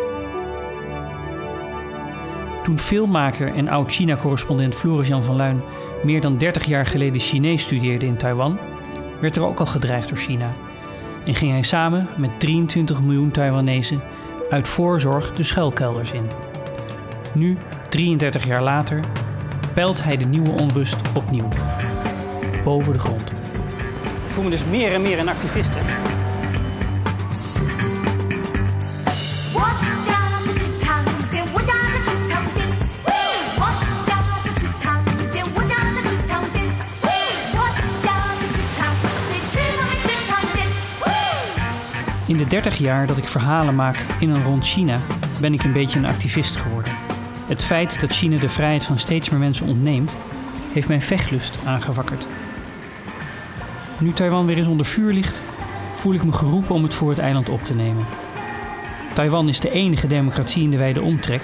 Toen filmmaker en oud-China-correspondent Floris-Jan van Luijn meer dan 30 jaar geleden Chinees studeerde in Taiwan, werd er ook al gedreigd door China. En ging hij samen met 23 miljoen Taiwanese uit voorzorg de schuilkelders in. Nu, 33 jaar later, peilt hij de nieuwe onrust opnieuw. Boven de grond. Ik voel me dus meer en meer een activist. In de 30 jaar dat ik verhalen maak in en rond China, ben ik een beetje een activist geworden. Het feit dat China de vrijheid van steeds meer mensen ontneemt, heeft mijn vechtlust aangewakkerd. Nu Taiwan weer eens onder vuur ligt, voel ik me geroepen om het voor het eiland op te nemen. Taiwan is de enige democratie in de wijde omtrek,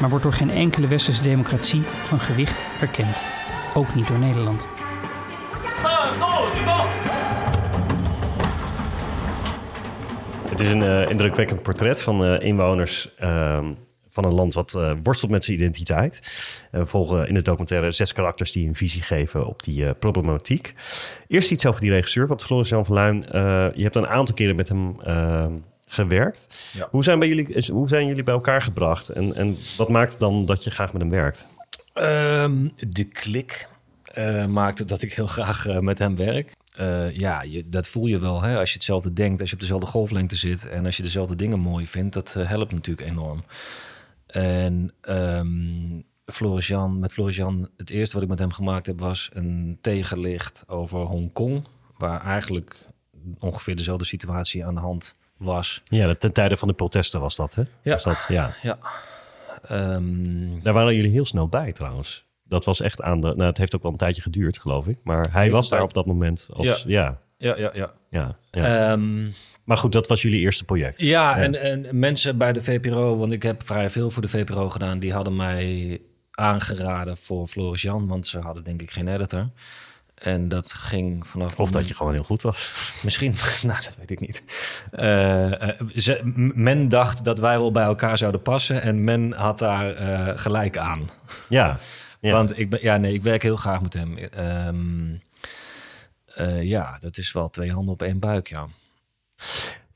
maar wordt door geen enkele westerse democratie van gewicht erkend. Ook niet door Nederland. Het is een eh, indrukwekkend portret van eh, inwoners ehm, van een land wat eh, worstelt met zijn identiteit. En we volgen in de documentaire zes karakters die een visie geven op die eh, problematiek. Eerst iets over die regisseur, want Floris Jan van Luijn, eh, je hebt een aantal keren met hem ehm, gewerkt. Ja. Hoe, zijn bij jullie, hoe zijn jullie bij elkaar gebracht en, en wat maakt dan dat je graag met hem werkt? Ehm, de klik maakte dat ik heel graag met hem werk. Ja, je, dat voel je wel hè? als je hetzelfde denkt, als je op dezelfde golflengte zit en als je dezelfde dingen mooi vindt. Dat helpt natuurlijk enorm. En Floris Jan, met Floris Jan, het eerste wat ik met hem gemaakt heb was een tegenlicht over Hongkong, waar eigenlijk ongeveer dezelfde situatie aan de hand was. Ja, ten tijde van de protesten was dat, hè? Ja. Was dat, ja. Ja. Ehm, Daar waren jullie heel snel bij trouwens. Dat was echt aan de. Nou, het heeft ook wel een tijdje geduurd, geloof ik. Maar hij was daar op dat moment als. Ja. Ja. Ja, ja, ja. ja, ja. Ehm, maar goed, dat was jullie eerste project. Ja, En, en mensen bij de VPRO, want ik heb vrij veel voor de VPRO gedaan, die hadden mij aangeraden voor Floris Jan, want ze hadden denk ik geen editor. En dat ging vanaf. Of dat je gewoon heel goed was. Misschien, nou dat weet ik niet. Eh, eh, ze, men dacht dat wij wel bij elkaar zouden passen en men had daar eh, gelijk aan. Ja, ja. Want ik, ben, ja, nee, ik werk heel graag met hem. Ehm, eh, ja, dat is wel twee handen op één buik, ja.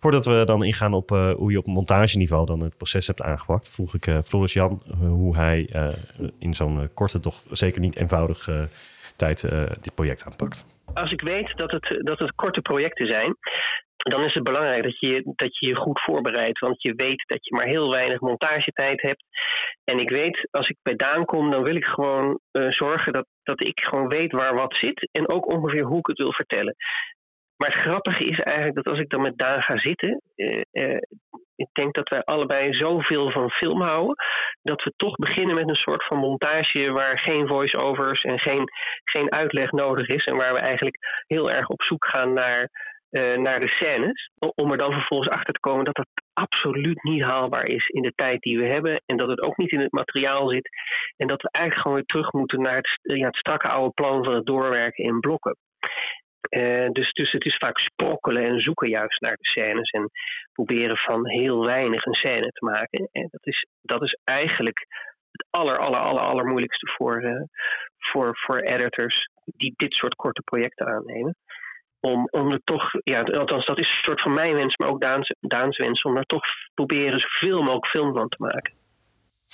Voordat we dan ingaan op eh, hoe je op montageniveau dan het proces hebt aangepakt, vroeg ik eh, Floris Jan eh, hoe hij in zo'n korte, toch zeker niet eenvoudige tijd dit project aanpakt. Als ik weet dat het, dat het korte projecten zijn, dan is het belangrijk dat je, dat je je goed voorbereidt. Want je weet dat je maar heel weinig montagetijd hebt. En ik weet, als ik bij Daan kom, dan wil ik gewoon zorgen dat, dat ik gewoon weet waar wat zit. En ook ongeveer hoe ik het wil vertellen. Maar het grappige is eigenlijk dat als ik dan met Daan ga zitten, eh, eh, ik denk dat wij allebei zoveel van film houden, dat we toch beginnen met een soort van montage waar geen voice-overs en geen, geen uitleg nodig is. En waar we eigenlijk heel erg op zoek gaan naar, eh, naar de scènes. Om er dan vervolgens achter te komen dat dat absoluut niet haalbaar is in de tijd die we hebben. En dat het ook niet in het materiaal zit. En dat we eigenlijk gewoon weer terug moeten naar het, ja, het strakke oude plan van het doorwerken in blokken. Uh, dus, dus het is vaak sprokkelen en zoeken juist naar de scènes en proberen van heel weinig een scène te maken. En dat is, dat is eigenlijk het aller, aller, aller, allermoeilijkste voor, uh, voor, voor editors die dit soort korte projecten aannemen. Om, om er toch, ja, althans dat is een soort van mijn wens, maar ook Daans, Daans wens, om er toch proberen zoveel mogelijk film van te maken.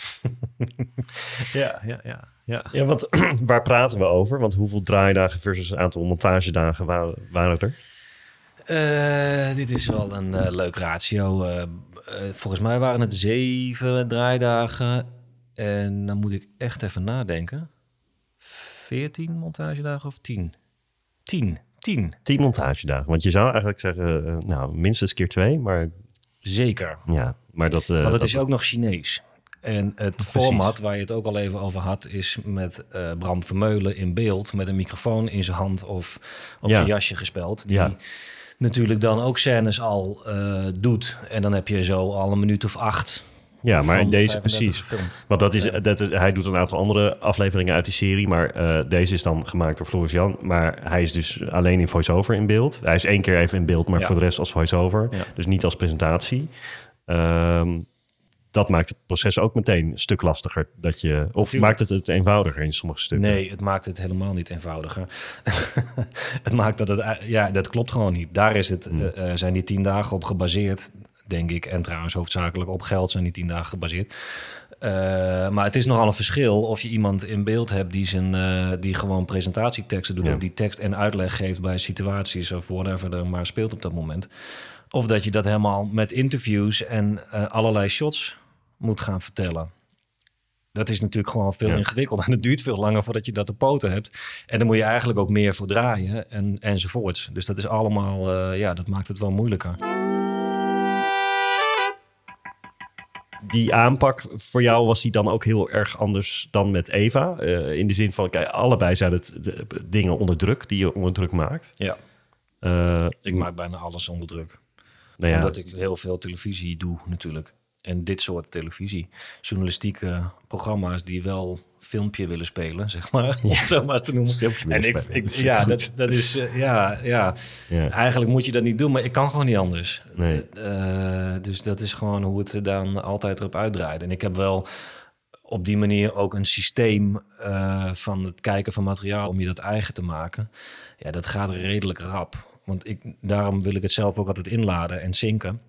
ja, ja, ja. Ja, ja want waar praten we over? Want hoeveel draaidagen versus een aantal montagedagen waren, waren er? Uh, dit is wel een uh, leuk ratio. Uh, volgens mij waren het zeven draaidagen. En dan moet ik echt even nadenken. Veertien montagedagen of tien? Tien. Tien. Tien montagedagen. Want je zou eigenlijk zeggen, nou, minstens keer twee, maar... Zeker. Ja, maar dat... Want het is ook nog Chinees. En het Precies. format waar je het ook al even over had, is met uh, Bram Vermeulen in beeld, met een microfoon in zijn hand of op ja. zijn jasje gespeld. Die ja. natuurlijk dan ook scènes al uh, doet. En dan heb je zo al een minuut of acht. Ja, maar in deze precies. Want dat is, dat is, hij doet een aantal andere afleveringen uit die serie, maar uh, deze is dan gemaakt door Floris Jan. Maar hij is dus alleen in voice-over in beeld. Hij is één keer even in beeld, maar voor de rest als voice-over. Dus niet als presentatie. Um, dat maakt het proces ook meteen een stuk lastiger. Dat je, of maakt het het eenvoudiger in sommige stukken? Nee, het maakt het helemaal niet eenvoudiger. het maakt dat het... Ja, dat klopt gewoon niet. Daar is het, hmm. uh, zijn die tien dagen op gebaseerd, denk ik. En trouwens hoofdzakelijk op geld zijn die tien dagen gebaseerd. Uh, maar het is nogal een verschil of je iemand in beeld hebt die, zijn, uh, die gewoon presentatieteksten doet... Ja. of die tekst en uitleg geeft bij situaties of whatever er maar speelt op dat moment. Of dat je dat helemaal met interviews en uh, allerlei shots moet gaan vertellen. Dat is natuurlijk gewoon veel ja. ingewikkelder. En het duurt veel langer voordat je dat te poten hebt. En dan moet je eigenlijk ook meer voor draaien en, enzovoorts. Dus dat is allemaal, uh, ja, dat maakt het wel moeilijker. Die aanpak voor jou was die dan ook heel erg anders dan met Eva? Uh, in de zin van, kijk, allebei zijn het de, dingen onder druk die je onder druk maakt. Ja. Uh, ik maak bijna alles onder druk. Nou ja. Omdat ik heel veel televisie doe natuurlijk. En dit soort televisie. Journalistieke programma's die wel filmpje willen spelen, zeg maar. Ja. Om zo maar eens te noemen. Filmpje en ik, ik ja, dat, dat is, uh, ja, ja, ja. Eigenlijk moet je dat niet doen, maar ik kan gewoon niet anders. Nee. Uh, dus dat is gewoon hoe het er dan altijd erop uitdraait. En ik heb wel op die manier ook een systeem uh, van het kijken van materiaal om je dat eigen te maken. Ja, dat gaat redelijk rap. Want ik, daarom wil ik het zelf ook altijd inladen en zinken.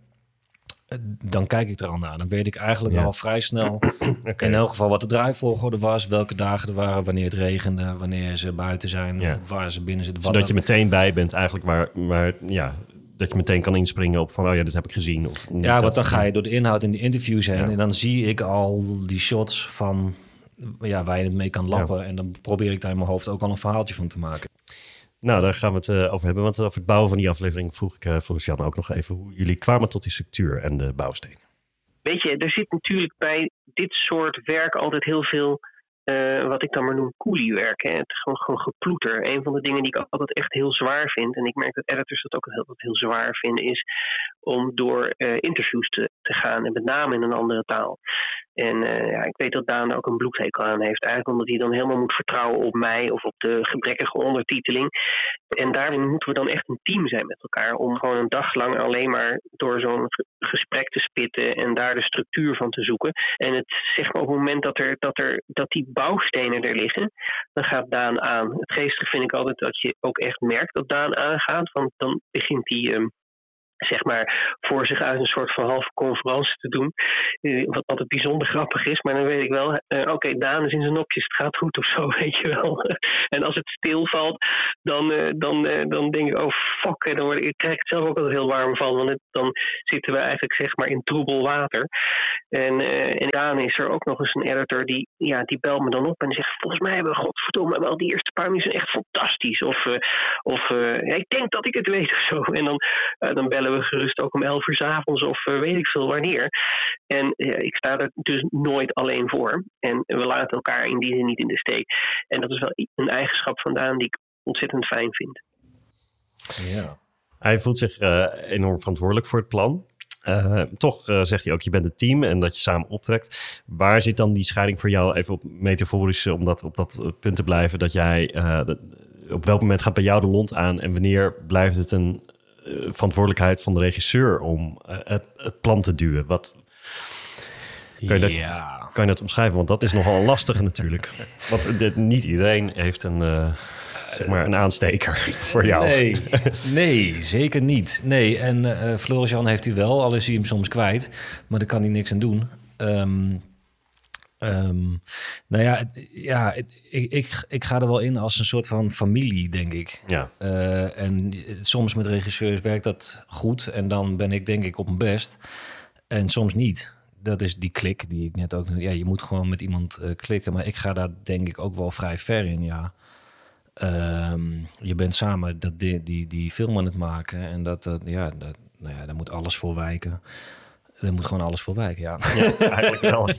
Dan kijk ik er al naar. Dan weet ik eigenlijk ja. al vrij snel okay. in elk geval wat de draaivolgorde was, welke dagen er waren, wanneer het regende, wanneer ze buiten zijn, ja. waar ze binnen zitten. Zodat je meteen bij bent eigenlijk waar, waar ja, dat je meteen kan inspringen op van, oh ja, dit heb ik gezien. Of ja, want dan ga je door de inhoud in de interviews heen ja. en dan zie ik al die shots van ja, waar je het mee kan lappen. En dan probeer ik daar in mijn hoofd ook al een verhaaltje van te maken. Nou, daar gaan we het uh, over hebben. Want over het bouwen van die aflevering vroeg ik uh, ook nog even hoe jullie kwamen tot die structuur en de bouwstenen. Weet je, er zit natuurlijk bij dit soort werk altijd heel veel, uh, wat ik dan maar noem, koeliewerk. Het gewoon, gewoon geploeter. Een van de dingen die ik altijd echt heel zwaar vind, en ik merk dat editors dat ook heel, heel zwaar vinden, is om door interviews te, te gaan. En met name in een andere taal. En uh, ja, ik weet dat Daan ook een bloedhekel aan heeft. Eigenlijk omdat hij dan helemaal moet vertrouwen op mij of op de gebrekkige ondertiteling. En daarin moeten we dan echt een team zijn met elkaar. Om gewoon een dag lang alleen maar door zo'n gesprek te spitten en daar de structuur van te zoeken. En het zeg maar op het moment dat, er, dat, er, dat die bouwstenen er liggen, dan gaat Daan aan. Het geestige vind ik altijd dat je ook echt merkt dat Daan aangaat. Want dan begint hij. Um, zeg maar, voor zich uit een soort van halve conferentie te doen. Uh, wat altijd bijzonder grappig is. Maar dan weet ik wel, uh, oké, okay, Daan is in zijn nopjes, het gaat goed of zo, weet je wel. en als het stilvalt, dan, uh, dan, dan denk ik, oh fuck, dan word ik, ik krijg het zelf ook altijd heel warm van. Want dan zitten we eigenlijk, zeg maar, in troebel water. En, en Daan is er ook nog eens een editor, die, ja, die belt me dan op en zegt, volgens mij hebben we, godverdomme, wel die eerste paar minuten echt fantastisch. Of, of ja, ik denk dat ik het weet of zo. En dan, dan bellen we gerust ook om 11 uur s avonds of eh, weet ik veel wanneer. En ik sta er dus nooit alleen voor. En we laten elkaar in die zin niet in de steek. En dat is wel een eigenschap van Daan die ik ontzettend fijn vind. Ja. Hij voelt zich eh, enorm verantwoordelijk voor het plan. Eh, toch eh, zegt hij ook, je bent een team en dat je samen optrekt. Waar zit dan die scheiding voor jou, even op metaforische, om dat, op dat eh, punt te blijven, dat jij, eh, dat- op welk moment gaat bij jou de lont aan en wanneer blijft het een eh, verantwoordelijkheid van de regisseur om eh, het, het plan te duwen? Wat, kan, je dat, Ja. kan je dat omschrijven? Want dat is nogal een lastige natuurlijk. Want eh, dit- niet iedereen heeft een, eh, zeg maar een aansteker voor jou. Nee, nee, zeker niet. Nee, en eh Floris-Jan heeft hij wel, al is hij hem soms kwijt. Maar daar kan hij niks aan doen. Ehm, nou ja, ja ik, ik, ik ga er wel in als een soort van familie, denk ik. Ja. Eh, en soms met regisseurs werkt dat goed. En dan ben ik denk ik op mijn best. En soms niet. Dat is die klik die ik net ook... Ja, je moet gewoon met iemand eh, klikken. Maar ik ga daar denk ik ook wel vrij ver in, ja. Ehm, je bent samen dat die, die, die film aan het maken. En dat, dat ja, dat, nou ja, daar moet alles voor wijken. Er moet gewoon alles voor wijken, ja. Ja, eigenlijk wel.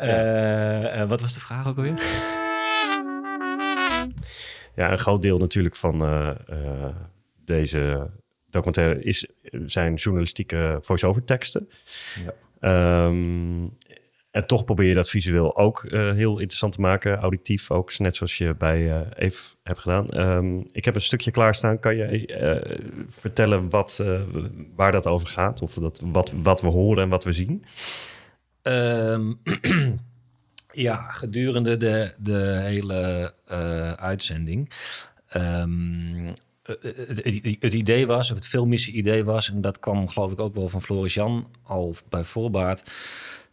Eh, eh, wat was de vraag ook alweer? Ja, een groot deel natuurlijk van eh, eh, deze documentaire is, zijn journalistieke voice-over teksten. Ja. Ehm, en toch probeer je dat visueel ook eh, heel interessant te maken, auditief ook, net zoals je bij eh Eve hebt gedaan. Ehm, ik heb een stukje klaarstaan. Kan je eh, vertellen wat, waar dat over gaat? Of dat, wat, wat we horen en wat we zien? Ehm, ja, gedurende de, de hele uitzending. ehm, eh, het idee was, of het filmische idee was, en dat kwam geloof ik ook wel van Floris Jan al bij voorbaat,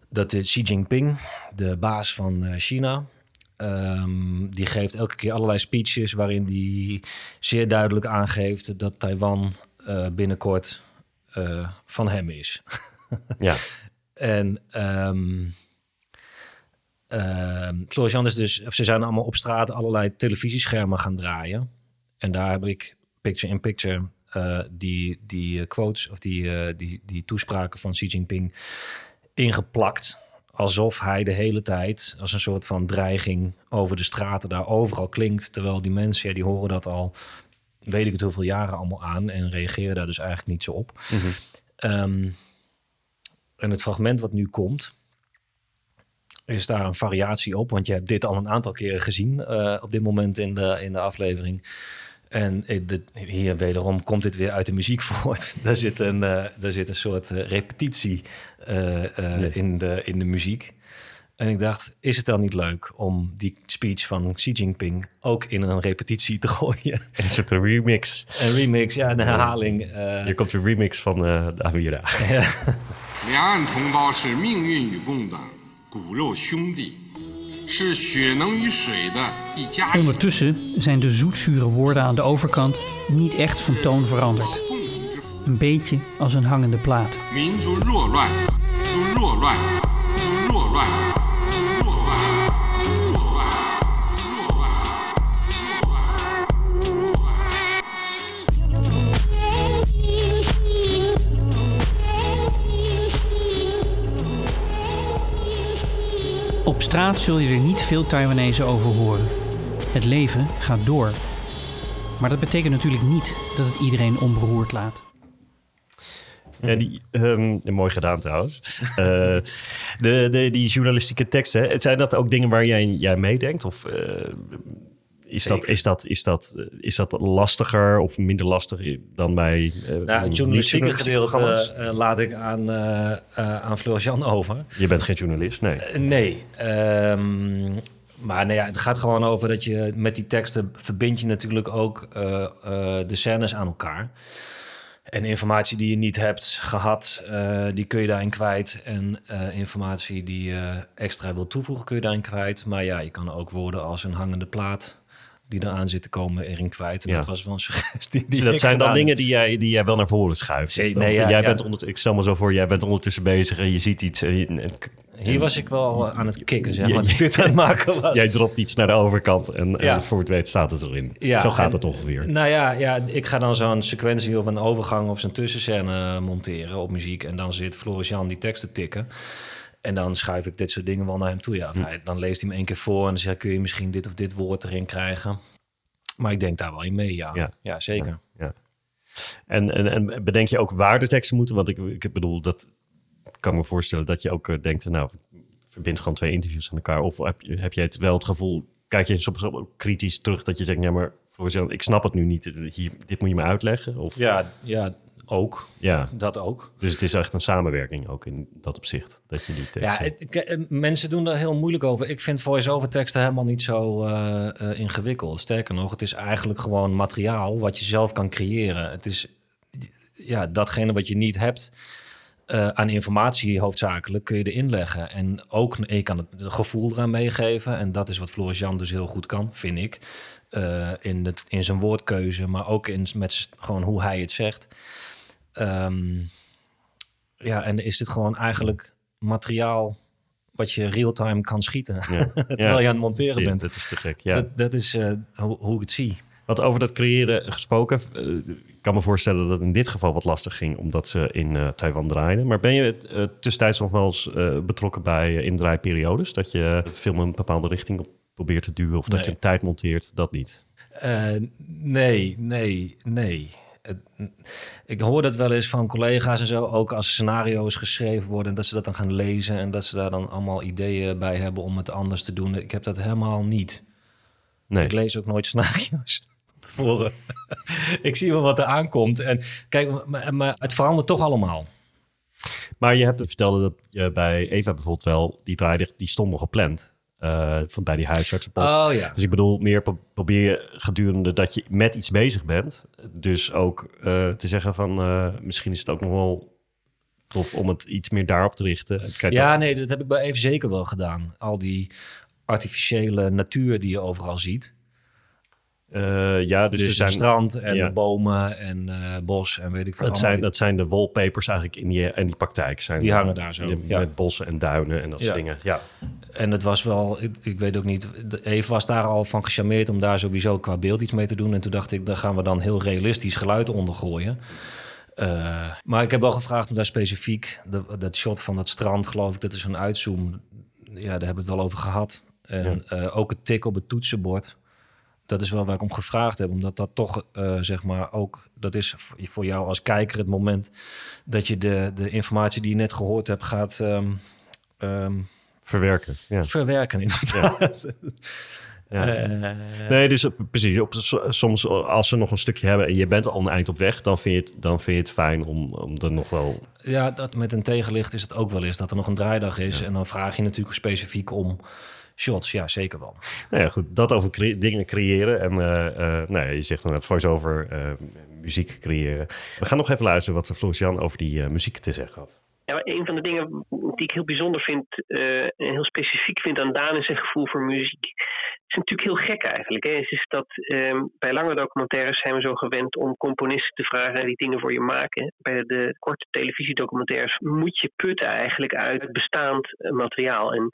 dat de Xi Jinping, de baas van eh, China, ehm, die geeft elke keer allerlei speeches waarin die zeer duidelijk aangeeft dat Taiwan eh, binnenkort eh, van hem is. Ja. En ehm ehm, Floris Jan is dus, of ze zijn allemaal op straat allerlei televisieschermen gaan draaien. En daar heb ik picture in picture die, die quotes of die, die, die toespraken van Xi Jinping ingeplakt. Alsof hij de hele tijd als een soort van dreiging over de straten daar overal klinkt. Terwijl die mensen, ja, die horen dat al, weet ik het hoeveel jaren allemaal aan. En reageren daar dus eigenlijk niet zo op. Ehm, en het fragment wat nu komt, is daar een variatie op. Want je hebt dit al een aantal keren gezien eh, op dit moment in de, in de aflevering. En eh, de- hier wederom komt dit weer uit de muziek voort. daar, zit een, eh, daar zit een soort eh, repetitie eh, eh, Ja. in, de, in de muziek. En ik dacht, is het dan niet leuk om die speech van Xi Jinping ook in een repetitie te gooien? Is het een remix? Een remix, ja, een herhaling. eh. Hier komt de remix van eh de Amira. 两岸同胞是命运与共的骨肉兄弟， Ondertussen zijn de zoetzure woorden aan de overkant niet echt van toon veranderd. Een beetje als een hangende plaat. Straat zul je er niet veel Taiwanese over horen. Het leven gaat door. Maar dat betekent natuurlijk niet dat het iedereen onberoerd laat. Ja, die, ehm, mooi gedaan trouwens. Eh, de, de, die journalistieke teksten, zijn dat ook dingen waar jij, jij meedenkt? Of eh, is, dat, is, dat, is, dat, eh, is dat lastiger of minder lastig dan bij eh, Nou, het journalistieke gedeelte eh, laat ik aan, eh aan Floris Jan over. Je bent geen journalist, nee. Nee. ehm, maar nou ja, het gaat gewoon over dat je met die teksten verbind je natuurlijk ook de scènes aan elkaar. En informatie die je niet hebt gehad, eh, die kun je daarin kwijt. En informatie die je extra wil toevoegen, kun je daarin kwijt. Maar ja, je kan ook woorden als een hangende plaat die eraan zit te komen erin kwijt. En Ja. dat was wel een suggestie die Dus dat zijn dan dingen die jij, die jij wel naar voren schuift. Zee- nee, ja, jij ja. Bent onder, ik stel me zo voor, jij bent ondertussen bezig en je ziet iets. En je- en- Hier was ik wel eh, aan het kicken, zeg maar, dit aan het maken was. Jij dropt iets naar de overkant en, en voor het weet staat het erin. Ja, Zo gaat het ongeveer. Nou ja, ja, ik ga dan zo'n sequentie of een overgang of zo'n tussenscène monteren op muziek. En dan zit Floris Jan die teksten tikken. En dan schuif ik dit soort dingen wel naar hem toe. Ja, of Hm. hij, dan leest hij hem één keer voor en dan zegt kun je misschien dit of dit woord erin krijgen. Maar ik denk daar wel in mee, ja. Ja, zeker. Ja. En, en, en bedenk je ook waar de teksten moeten? Want ik, ik bedoel, dat kan me voorstellen dat je ook eh, denkt, nou, verbind gewoon twee interviews aan elkaar. Of heb, je- heb jij het wel het gevoel, kijk je soms ook kritisch terug dat je zegt, ja, maar voor jezelf, ik snap het nu niet. Hier, dit moet je me uitleggen. Of, Ja, ja, ook. Ja. Dat ook. Dus het is echt een samenwerking ook in dat opzicht. Dat je die teksten... Ja, het- eh, mensen doen daar heel moeilijk over. Ik vind voice-over teksten helemaal niet zo eh, eh, ingewikkeld. Sterker nog, het is eigenlijk gewoon materiaal wat je zelf kan creëren. Het is ja, datgene wat je niet hebt aan informatie hoofdzakelijk kun je erin leggen. En ook je kan het gevoel eraan meegeven. En dat is wat Floris Jan dus heel goed kan, vind ik. In, het, in zijn woordkeuze, maar ook in, met gewoon hoe hij het zegt. Ehm, ja, en is dit gewoon eigenlijk materiaal wat je real-time kan schieten. Ja. Terwijl je aan het monteren Ja, bent. Dat is te gek, ja. Dat, dat is eh, hoe, hoe ik het zie. Wat over dat creëren gesproken, eh, ik kan me voorstellen dat het in dit geval wat lastig ging, omdat ze in eh, Taiwan draaiden. Maar ben je tussentijds nog wel eens betrokken bij indraaiperiodes? Dat je film een bepaalde richting op probeert te duwen of dat je een tijd monteert? Dat niet. Nee, nee, nee. Ik hoor dat wel eens van collega's en zo, ook als scenario's geschreven worden, dat ze dat dan gaan lezen en dat ze daar dan allemaal ideeën bij hebben om het anders te doen. Ik heb dat helemaal niet. Nee. Ik lees ook nooit scenario's. Tevoren. ik zie wel wat er aankomt. En kijk, maar, maar het verandert toch allemaal. Maar je hebt vertelde dat je bij Eva bijvoorbeeld wel, die draaide, die stond nog gepland. Eh, van bij die huisartsenpost. Oh, ja. Dus ik bedoel, meer pro- probeer je gedurende dat je met iets bezig bent, dus ook eh, te zeggen van eh, misschien is het ook nog wel tof om het iets meer daarop te richten. Kijk, ja, dat- nee, dat heb ik bij even zeker wel gedaan. Al die artificiële natuur die je overal ziet. Eh, ja, dus, Dus, er zijn strand en ja. bomen en eh, bos en weet ik veel. Dat zijn, dat zijn de wallpapers eigenlijk in die, in die praktijk. Zijn Die hangen daar zo, de- ja. Met bossen en duinen en dat soort dingen. Ja. En het was wel, ik, ik weet ook niet, Eve was daar al van gecharmeerd om daar sowieso qua beeld iets mee te doen. En toen dacht ik, daar gaan we dan heel realistisch geluid onder gooien. Eh, maar ik heb wel gevraagd om daar specifiek, de- dat shot van dat strand, geloof ik, dat is een uitzoom. Ja, daar hebben we het wel over gehad. En ook het tik op het toetsenbord. Dat is wel waar ik om gevraagd heb, omdat dat toch, eh, zeg maar, ook, dat is voor jou als kijker het moment dat je de, de informatie die je net gehoord hebt gaat ehm, ehm, Verwerken. Ja. verwerken. Inderdaad. Ja. Eh, nee, dus op- precies. Op, so- soms als ze nog een stukje hebben en je bent al een eind op weg, dan vind je het, dan vind je het fijn om, om er nog wel. Ja, dat met een tegenlicht is het ook wel eens dat er nog een draaidag is. En dan vraag je natuurlijk specifiek om shots. Ja, zeker wel. Nou ja, goed, dat over cre- dingen creëren. En eh, eh, nou ja, je zegt dan net voice-over eh, muziek creëren. We gaan nog even luisteren wat Floris-Jan over die eh, muziek te zeggen had. Ja, een van de dingen die ik heel bijzonder vind eh, en heel specifiek vind aan Daan is zijn gevoel voor muziek. Is natuurlijk heel gek eigenlijk. Hè? Is dat ehm, bij lange documentaires zijn we zo gewend om componisten te vragen die dingen voor je maken. Bij de korte televisiedocumentaires moet je putten eigenlijk uit bestaand eh, materiaal. En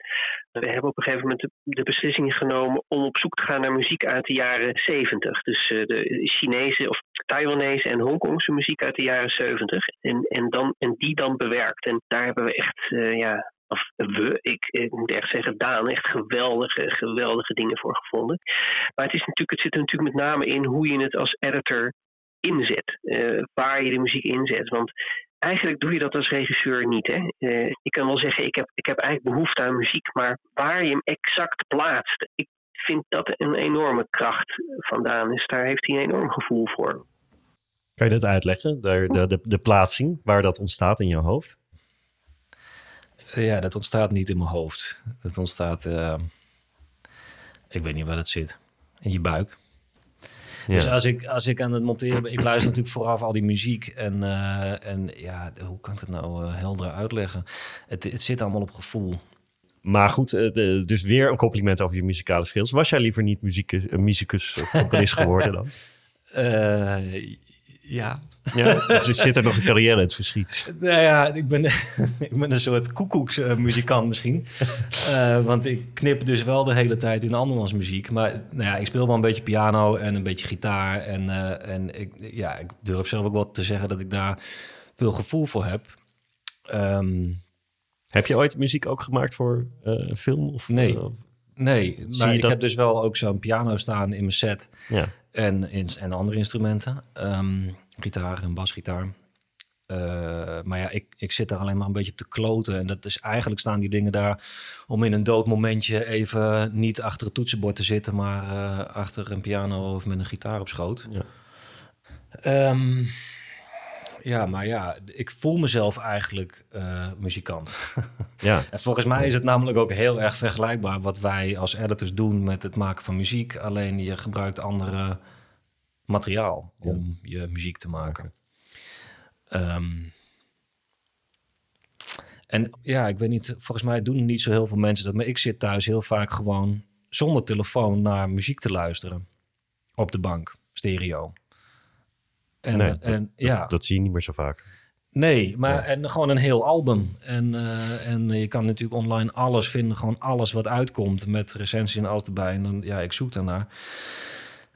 we hebben op een gegeven moment de, de beslissing genomen om op zoek te gaan naar muziek uit de jaren 70. Dus eh, de Chinese of Taiwanese en Hongkongse muziek uit de jaren 70. En, en, dan, en die dan bewerkt. En daar hebben we echt, eh, ja, of we, ik, ik moet echt zeggen, Daan, echt geweldige, geweldige dingen voor gevonden. Maar het, is natuurlijk, het zit er natuurlijk met name in hoe je het als editor inzet. eh, waar je de muziek inzet. Want eigenlijk doe je dat als regisseur niet. Hè? Eh, ik kan wel zeggen, ik heb, ik heb eigenlijk behoefte aan muziek, maar waar je hem exact plaatst, ik vind dat een enorme kracht vandaan is. Daar heeft hij een enorm gevoel voor. Kan je dat uitleggen? De, de, de, de plaatsing, waar dat ontstaat in je hoofd? Ja, dat ontstaat niet in mijn hoofd. Dat ontstaat, eh, ik weet niet waar dat zit, in je buik. Ja. Dus als ik, als ik aan het monteren ben, ik luister natuurlijk vooraf al die muziek. En, eh, en ja, hoe kan ik het nou eh, helder uitleggen? Het, het zit allemaal op gevoel. Maar goed, eh, de- dus weer een compliment over je muzikale skills. Was jij liever niet muzikus, muzikus of componist geworden dan? Ja. Ja? Of zit er nog een carrière in het verschiet? Nou ja, ik ben, ik ben een soort koekoeksmuzikant misschien. Eh, want ik knip dus wel de hele tijd in andermans muziek. Maar nou ja, ik speel wel een beetje piano en een beetje gitaar. En, eh, en ik, ja, ik durf zelf ook wel te zeggen dat ik daar veel gevoel voor heb. Ehm, heb je ooit muziek ook gemaakt voor eh, een film? Of, Nee. eh, Nee, maar ik dat- heb dus wel ook zo'n piano staan in mijn set. Ja. En, in, en andere instrumenten. Ehm, gitaar en basgitaar. Eh, maar ja, ik, ik zit daar alleen maar een beetje op te kloten. En dat is eigenlijk staan die dingen daar om in een dood momentje even niet achter het toetsenbord te zitten, maar eh, achter een piano of met een gitaar op schoot. Ja. Ehm, ja, maar ja, ik voel mezelf eigenlijk eh, muzikant. Ja. En volgens mij is het namelijk ook heel erg vergelijkbaar wat wij als editors doen met het maken van muziek. Alleen je gebruikt andere materiaal om je muziek te maken. Ehm, en ja, ik weet niet, volgens mij doen niet zo heel veel mensen dat. Maar ik zit thuis heel vaak gewoon zonder telefoon naar muziek te luisteren. Op de bank, stereo. En, Nee, dat- en ja. dat, zie je niet meer zo vaak. Nee, maar en gewoon een heel album. En, eh, en je kan natuurlijk online alles vinden, gewoon alles wat uitkomt met recensies en alles erbij. En dan, ja, ik zoek daarnaar.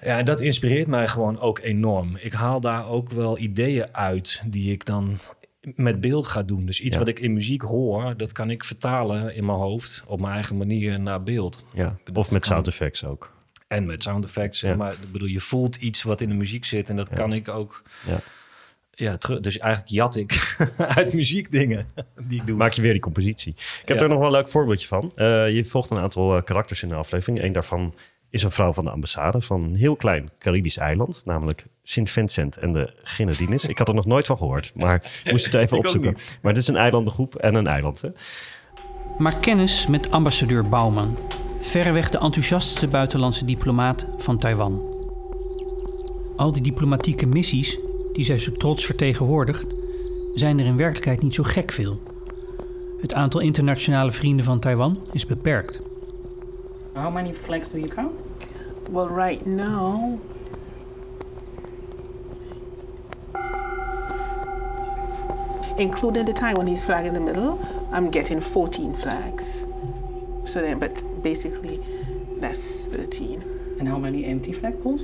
Ja, en dat inspireert mij gewoon ook enorm. Ik haal daar ook wel ideeën uit die ik dan met beeld ga doen. Dus iets Ja. wat ik in muziek hoor, dat kan ik vertalen in mijn hoofd op mijn eigen manier naar beeld. Ja. Of met sound effects ook. En met sound effects. Ja. Maar ik bedoel, je voelt iets wat in de muziek zit en dat kan ik ook. Ja. Ja, terug. Dus eigenlijk jat ik uit muziek dingen die ik doe. Maak je weer die compositie. Ik heb Ja. er nog wel een leuk voorbeeldje van. Eh, je volgt een aantal eh, karakters in de aflevering. Eén daarvan is een vrouw van de ambassade van een heel klein Caribisch eiland, namelijk Sint Vincent en de Grenadines. Ik had er nog nooit van gehoord, maar ik moest het even opzoeken. Maar het is een eilandengroep en een eiland. Hè? Maak kennis met ambassadeur Bouwman, verreweg de enthousiastste buitenlandse diplomaat van Taiwan. Al die diplomatieke missies die zij zo trots vertegenwoordigt, zijn er in werkelijkheid niet zo gek veel. Het aantal internationale vrienden van Taiwan is beperkt. How many flags do you count? Well, right now, including the Taiwanese flag in the middle, I'm getting 14 flags. So then, but basically, that's 13. And how many empty flagpoles?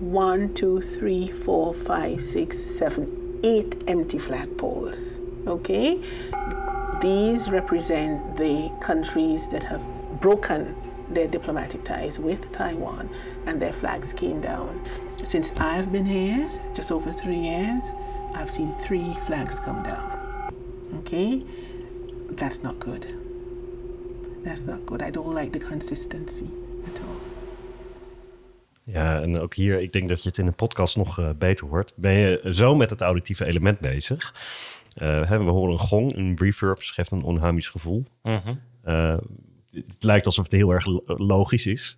One, two, three, four, five, six, seven, eight empty flagpoles. Okay? These represent the countries that have broken their diplomatic ties with Taiwan and their flags came down. Since I've been here, just over three years, I've seen three flags come down. Okay? That's not good. That's not good. I don't like the consistency at all. Ja, en ook hier, ik denk dat je het in de podcast nog eh, beter hoort. Ben je zo met het auditieve element bezig? Eh, hè, we horen een gong, een reverb, geeft een onheimisch gevoel. Mhm. Eh, het lijkt alsof het heel erg lo- logisch is.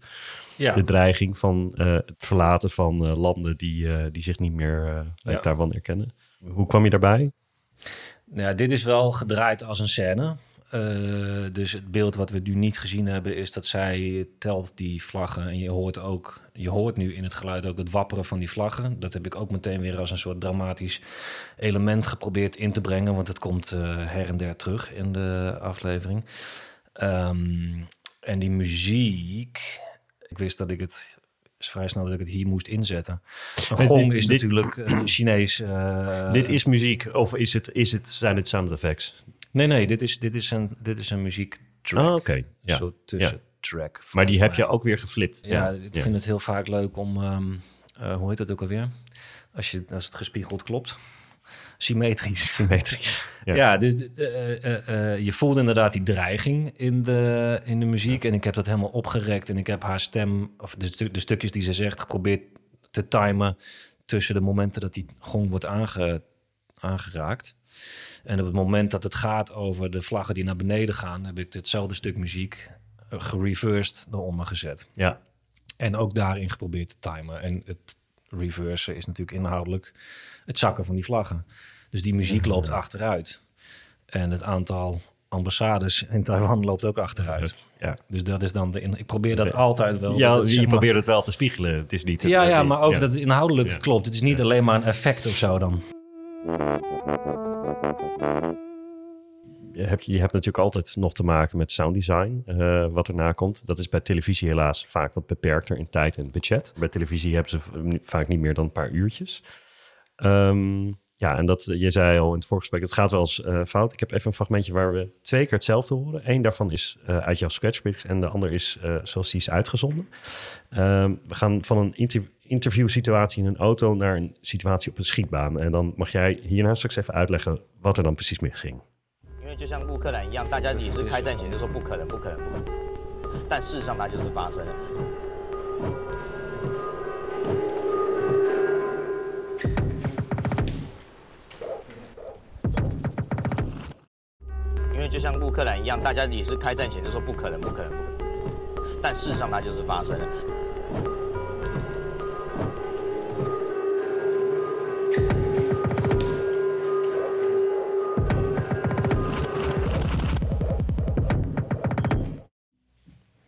Ja. De dreiging van eh, het verlaten van landen die, eh, die zich niet meer eh, bij Ja. Taiwan erkennen. Hoe kwam je daarbij? Nou Ja, dit is wel gedraaid als een scène. Eh, dus het beeld wat we nu niet gezien hebben is dat zij telt die vlaggen. En je hoort ook, je hoort nu in het geluid ook het wapperen van die vlaggen. Dat heb ik ook meteen weer als een soort dramatisch element geprobeerd in te brengen. Want het komt eh, her en der terug in de aflevering. Ehm, en die muziek, ik wist dat ik het is vrij snel dat ik het hier moest inzetten. Een En gong is dit- natuurlijk een Chinees. eh, dit is muziek of is het, is het, zijn het sound effects? Nee, nee, dit is, dit is een, dit is een muziektrack. Ah, oké. Ja. Ja. tussentrack. Maar die heb je ook weer geflipt. Ja, Ja. ik vind het heel vaak leuk om, ehm, eh, hoe heet dat ook alweer? Als, je, als het gespiegeld klopt. Symmetrisch. Symmetrisch. Ja, Ja. dus eh, eh, je voelt inderdaad die dreiging in de, in de muziek. En ik heb dat helemaal opgerekt. En ik heb haar stem, of de, stu- de stukjes die ze zegt, geprobeerd te timen tussen de momenten dat die gong wordt aange, aangeraakt. En op het moment dat het gaat over de vlaggen die naar beneden gaan, heb ik hetzelfde stuk muziek eh, gereversed eronder gezet. Ja. En ook daarin geprobeerd te timen. En het reversen is natuurlijk inhoudelijk het zakken van die vlaggen. Dus die muziek loopt achteruit. En het aantal ambassades in Taiwan loopt ook achteruit. Ja. Dus dat is dan de. in- Ik probeer dat altijd wel. Ja, dat je maar- probeert het wel te spiegelen. Het is niet... Ja, ja, maar ook ja. dat het inhoudelijk Ja. klopt. Het is niet alleen maar een effect of zo dan. Je hebt, je natuurlijk altijd nog te maken met sounddesign, eh wat erna komt. Dat is bij televisie helaas vaak wat beperkter in tijd en budget. Bij televisie hebben ze vaak niet meer dan een paar uurtjes. Ehm, ja, en dat, je zei al in het voorgesprek, het gaat wel eens eh, fout. Ik heb even een fragmentje waar we twee keer hetzelfde horen. Eén daarvan is eh, uit jouw sketchbooks en de ander is eh, zoals die is uitgezonden. Ehm, we gaan van een inter interviewsituatie in een auto naar een situatie op een schietbaan. En dan mag jij hierna straks even uitleggen wat er dan precies misging. 因为就像乌克兰一样，大家也是开战前就说不可能、不可能、不可能，但事实上它就是发生了。因为就像乌克兰一样，大家也是开战前就说不可能、不可能、不可能，但事实上它就是发生了。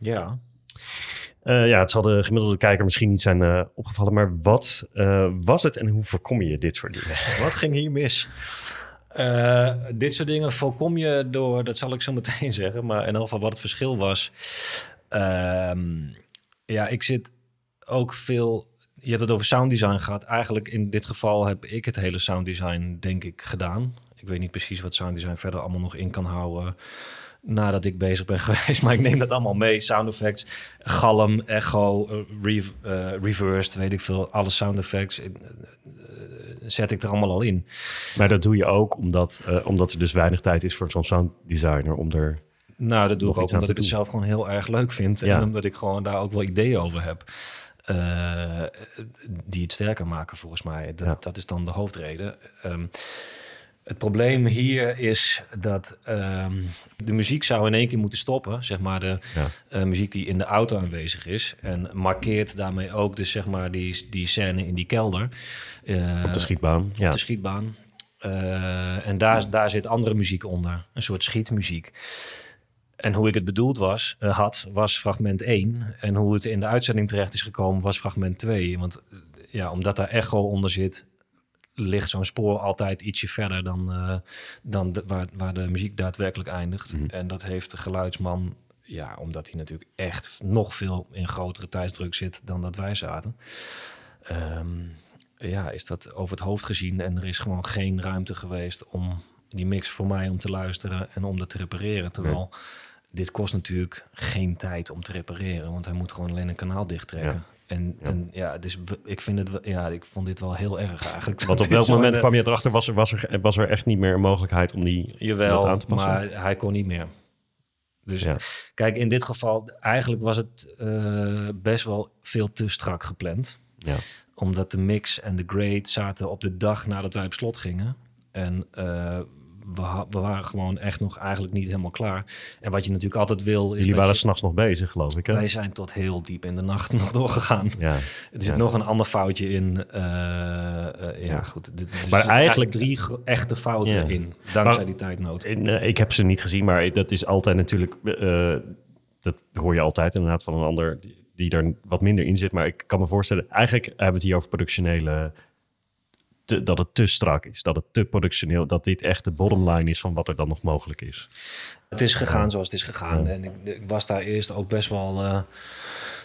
Ja. Eh, ja, het zal de gemiddelde kijker misschien niet zijn eh, opgevallen, maar wat eh, was het en hoe voorkom je dit soort dingen? Wat ging hier mis? Dit soort dingen voorkom je door, dat zal ik zo meteen zeggen, maar in elk geval wat het verschil was. Ehm, ja, ik zit ook veel. Je hebt het over sounddesign gehad. Eigenlijk in dit geval heb ik het hele sounddesign, denk ik, gedaan. Ik weet niet precies wat sounddesign verder allemaal nog in kan houden nadat ik bezig ben geweest. Maar ik neem dat allemaal mee. Sound effects, galm, echo, eh, re- eh, reversed, weet ik veel. Alle sound effects eh, zet ik er allemaal al in. Maar dat doe je ook omdat, omdat er dus weinig tijd is voor zo'n sounddesigner om er. Nou, dat doe ik ook omdat ik het zelf gewoon heel erg leuk vind. Ja. En omdat ik gewoon daar ook wel ideeën over heb. die het sterker maken, volgens mij. Dat, dat is dan de hoofdreden. Ehm, het probleem hier is dat ehm, de muziek zou in één keer moeten stoppen. Zeg maar de Ja. eh, muziek die in de auto aanwezig is. En markeert daarmee ook dus zeg maar die, die scène in die kelder. Eh, Op de schietbaan, Op ja. de schietbaan. Eh, en daar, daar zit andere muziek onder. Een soort schietmuziek. En hoe ik het bedoeld was, had, was fragment 1. En hoe het in de uitzending terecht is gekomen, was fragment 2. Want ja, omdat daar echo onder zit, ligt zo'n spoor altijd ietsje verder dan, eh, dan de, waar, waar de muziek daadwerkelijk eindigt. En dat heeft de geluidsman, ja, omdat hij natuurlijk echt nog veel in grotere tijdsdruk zit dan dat wij zaten. Ehm, ja, is dat over het hoofd gezien en er is gewoon geen ruimte geweest om die mix voor mij om te luisteren en om dat te repareren. Terwijl dit kost natuurlijk geen tijd om te repareren, want hij moet gewoon alleen een kanaal dichttrekken. En Ja. en ja dus ik vind het, ja, ik vond dit wel heel erg eigenlijk. Want op welk moment kwam je erachter, was er, was, er, was er echt niet meer een mogelijkheid om die Jawel, aan te passen? maar hij kon niet meer. Dus Ja. kijk, in dit geval, eigenlijk was het eh, best wel veel te strak gepland. Ja. Omdat de mix en de grade zaten op de dag nadat wij op slot gingen. En eh, we, waren gewoon echt nog eigenlijk niet helemaal klaar. En wat je natuurlijk altijd wil is Jullie waren s'nachts nog bezig, geloof ik. Hè? Wij zijn tot heel diep in de nacht nog doorgegaan. Ja. Er zit Ja. nog een ander foutje in. eh, eh, ja, goed. Er- er Maar eigenlijk- drie echte fouten Ja. in. Dankzij Maar- die tijdnood. In, eh, ik heb ze niet gezien, maar dat is altijd natuurlijk... dat hoor je altijd inderdaad van een ander die, die er wat minder in zit. Maar ik kan me voorstellen, eigenlijk hebben we het hier over productionele... te- dat het te strak is, dat het te productioneel... dat dit echt de bottom line is van wat er dan nog mogelijk is. Het is gegaan zoals het is gegaan. Ja. En ik, ik was daar eerst ook best wel...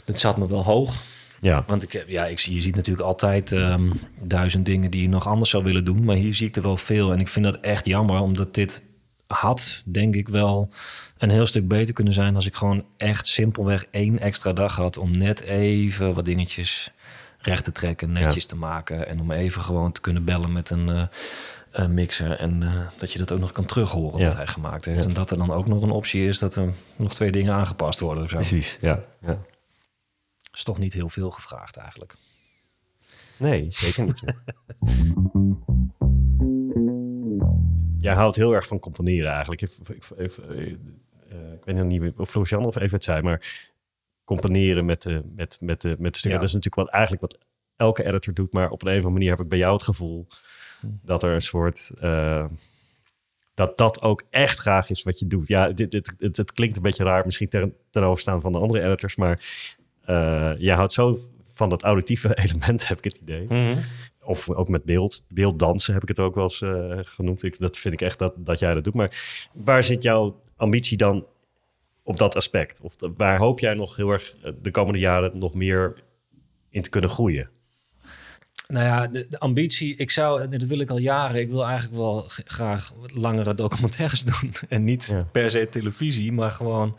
het zat me wel hoog. Ja. Want ik, heb- ja, ik zie, je ziet natuurlijk altijd ehm, duizend dingen die je nog anders zou willen doen. Maar hier zie ik er wel veel. En ik vind dat echt jammer, omdat dit had, denk ik wel, een heel stuk beter kunnen zijn... als ik gewoon echt simpelweg één extra dag had... om net even wat dingetjes recht te trekken, netjes te maken... en om even gewoon te kunnen bellen met een... eh, een mixer en eh, dat je dat ook nog kan terughoren Ja. wat hij gemaakt heeft. Ja. En dat er dan ook nog een optie is dat er nog twee dingen aangepast worden of zo. Precies, ja. ja. Is toch niet heel veel gevraagd eigenlijk. Nee, zeker niet. Jij houdt heel erg van componeren eigenlijk. Ik, ik, ik, eh, ik weet nog niet of Florian of even het zei, maar componeren met de, met, met de, met de stukken. Ja. Dat is natuurlijk wat, eigenlijk wat elke editor doet, maar op een of andere manier heb ik bij jou het gevoel dat er een soort... eh, dat dat ook echt graag is wat je doet. Ja, dit, dit, het, het klinkt een beetje raar, misschien ten, ten overstaan van de andere editors, maar uh, jij houdt zo van dat auditieve element, heb ik het idee. Mhm. Of ook met beeld. Beelddansen heb ik het ook wel eens uh, genoemd. Ik, dat vind ik echt dat, dat jij dat doet. Maar waar zit jouw ambitie dan op dat aspect? Of de, waar hoop jij nog heel erg eh, de komende jaren nog meer in te kunnen groeien? Nou ja, de, de, ambitie, ik zou, dat wil ik al jaren, ik wil eigenlijk wel graag langere documentaires doen. En niet ja. per se televisie, maar gewoon.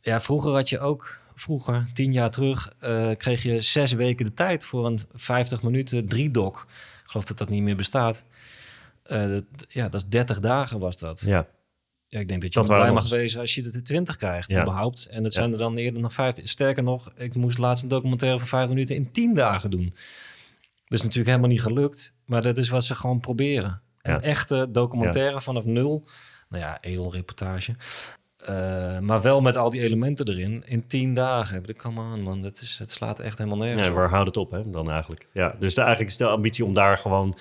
Ja, vroeger had je ook, vroeger, tien jaar terug, uh, kreeg je zes weken de tijd voor een 50 minuten drie doc. Ik geloof dat dat niet meer bestaat. Uh, dat, ja, dat is 30 dagen was dat. Ja. Ja, ik denk dat je dat blij mag wezen als je de 20 krijgt, ja. überhaupt. En het zijn er dan eerder nog 15. Sterker nog, ik moest laatst een documentaire van 5 minuten in 10 dagen doen. Dat is natuurlijk helemaal niet gelukt, maar dat is wat ze gewoon proberen. Een echte documentaire vanaf nul. Nou ja, edelreportage. Uh, maar wel met al die elementen erin in tien dagen. Ik come on man, dat is, het slaat echt helemaal nergens ja, waar houdt het op hè, dan eigenlijk? Ja, dus de, eigenlijk is de ambitie om daar gewoon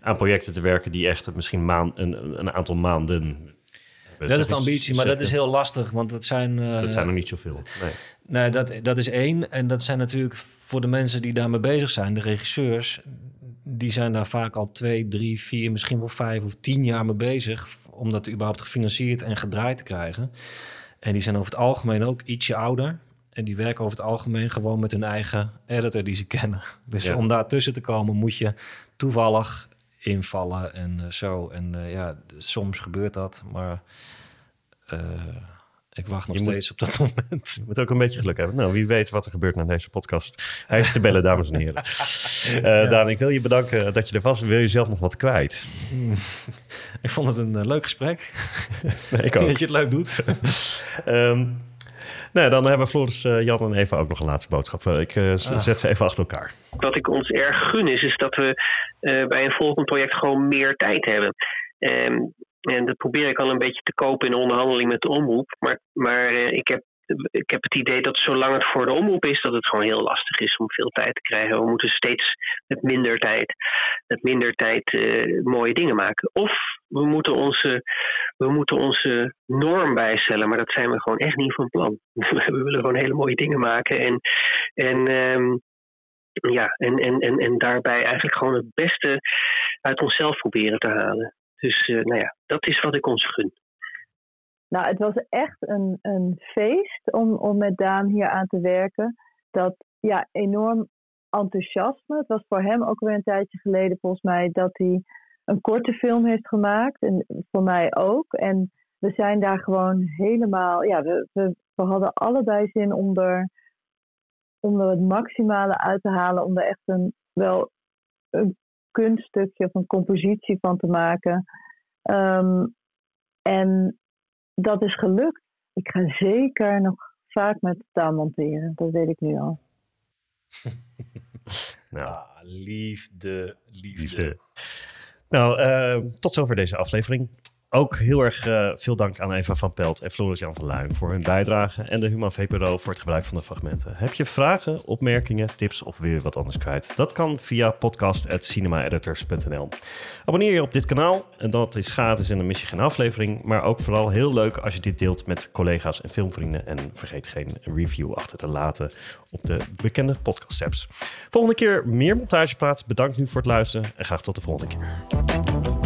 aan projecten te werken... die echt misschien maan, een, een aantal maanden dat is de ambitie, maar dat is heel lastig, want dat zijn... Uh, dat zijn er niet zoveel, nee. Nee, dat, dat is één. En dat zijn natuurlijk voor de mensen die daarmee bezig zijn, de regisseurs... die zijn daar vaak al twee, drie, vier, misschien wel vijf of tien jaar mee bezig... om dat überhaupt gefinancierd en gedraaid te krijgen. En die zijn over het algemeen ook ietsje ouder... En die werken over het algemeen gewoon met hun eigen editor die ze kennen. Dus ja. om daar tussen te komen moet je toevallig invallen en uh, zo. En uh, ja, soms gebeurt dat, maar uh, ik wacht nog je steeds moet, op dat moment. Je moet ook een beetje geluk hebben. Nou, wie weet wat er gebeurt na deze podcast. Hij is te bellen, dames en heren. ja. Daan, ik wil je bedanken dat je er was. Wil je zelf nog wat kwijt? Hmm. Ik vond het een leuk gesprek. nee, ik ook. dat je het leuk doet. um, nou, dan hebben Floris, uh, Jan en Eva ook nog een laatste boodschap. Uh, ik uh, ah. zet ze even achter elkaar. Wat ik ons erg gun is, is dat we bij een volgend project gewoon meer tijd hebben. Um, en dat probeer ik al een beetje te kopen in de onderhandeling met de omroep. Maar, maar ik, heb, ik heb het idee dat zolang het voor de omroep is, dat het gewoon heel lastig is om veel tijd te krijgen. We moeten steeds met minder tijd, met minder tijd mooie dingen maken. Of we moeten onze, we moeten onze norm bijstellen, maar dat zijn we gewoon echt niet van plan. We willen gewoon hele mooie dingen maken en, en, um, ja, en, en, en, en daarbij eigenlijk gewoon het beste uit onszelf proberen te halen. Dus uh, nou ja, dat is wat ik ons gun. Nou, het was echt een, een feest om, om met Daan hier aan te werken. Dat ja, enorm enthousiasme. Het was voor hem ook weer een tijdje geleden volgens mij dat hij een korte film heeft gemaakt. En voor mij ook. En we zijn daar gewoon helemaal. Ja, we, we, hadden allebei zin om er, om er het maximale uit te halen. Om er echt een, wel een kunststukje of een compositie van te maken. Um, en dat is gelukt. Ik ga zeker nog vaak met taal monteren. Dat weet ik nu al. nou, ah, liefde, liefde. liefde. Nou, uh, tot zover deze aflevering. Ook heel erg uh, veel dank aan Eva van Pelt en Floris Jan van Luijn voor hun bijdrage en de Human VPRO voor het gebruik van de fragmenten. Heb je vragen, opmerkingen, tips of weer wat anders kwijt? Dat kan via podcast.cinemaeditors.nl. Abonneer je op dit kanaal en dat is gratis en dan mis je geen aflevering. Maar ook vooral heel leuk als je dit deelt met collega's en filmvrienden. En vergeet geen review achter te laten op de bekende podcast apps. Volgende keer meer montagepraat. Bedankt nu voor het luisteren en graag tot de volgende keer.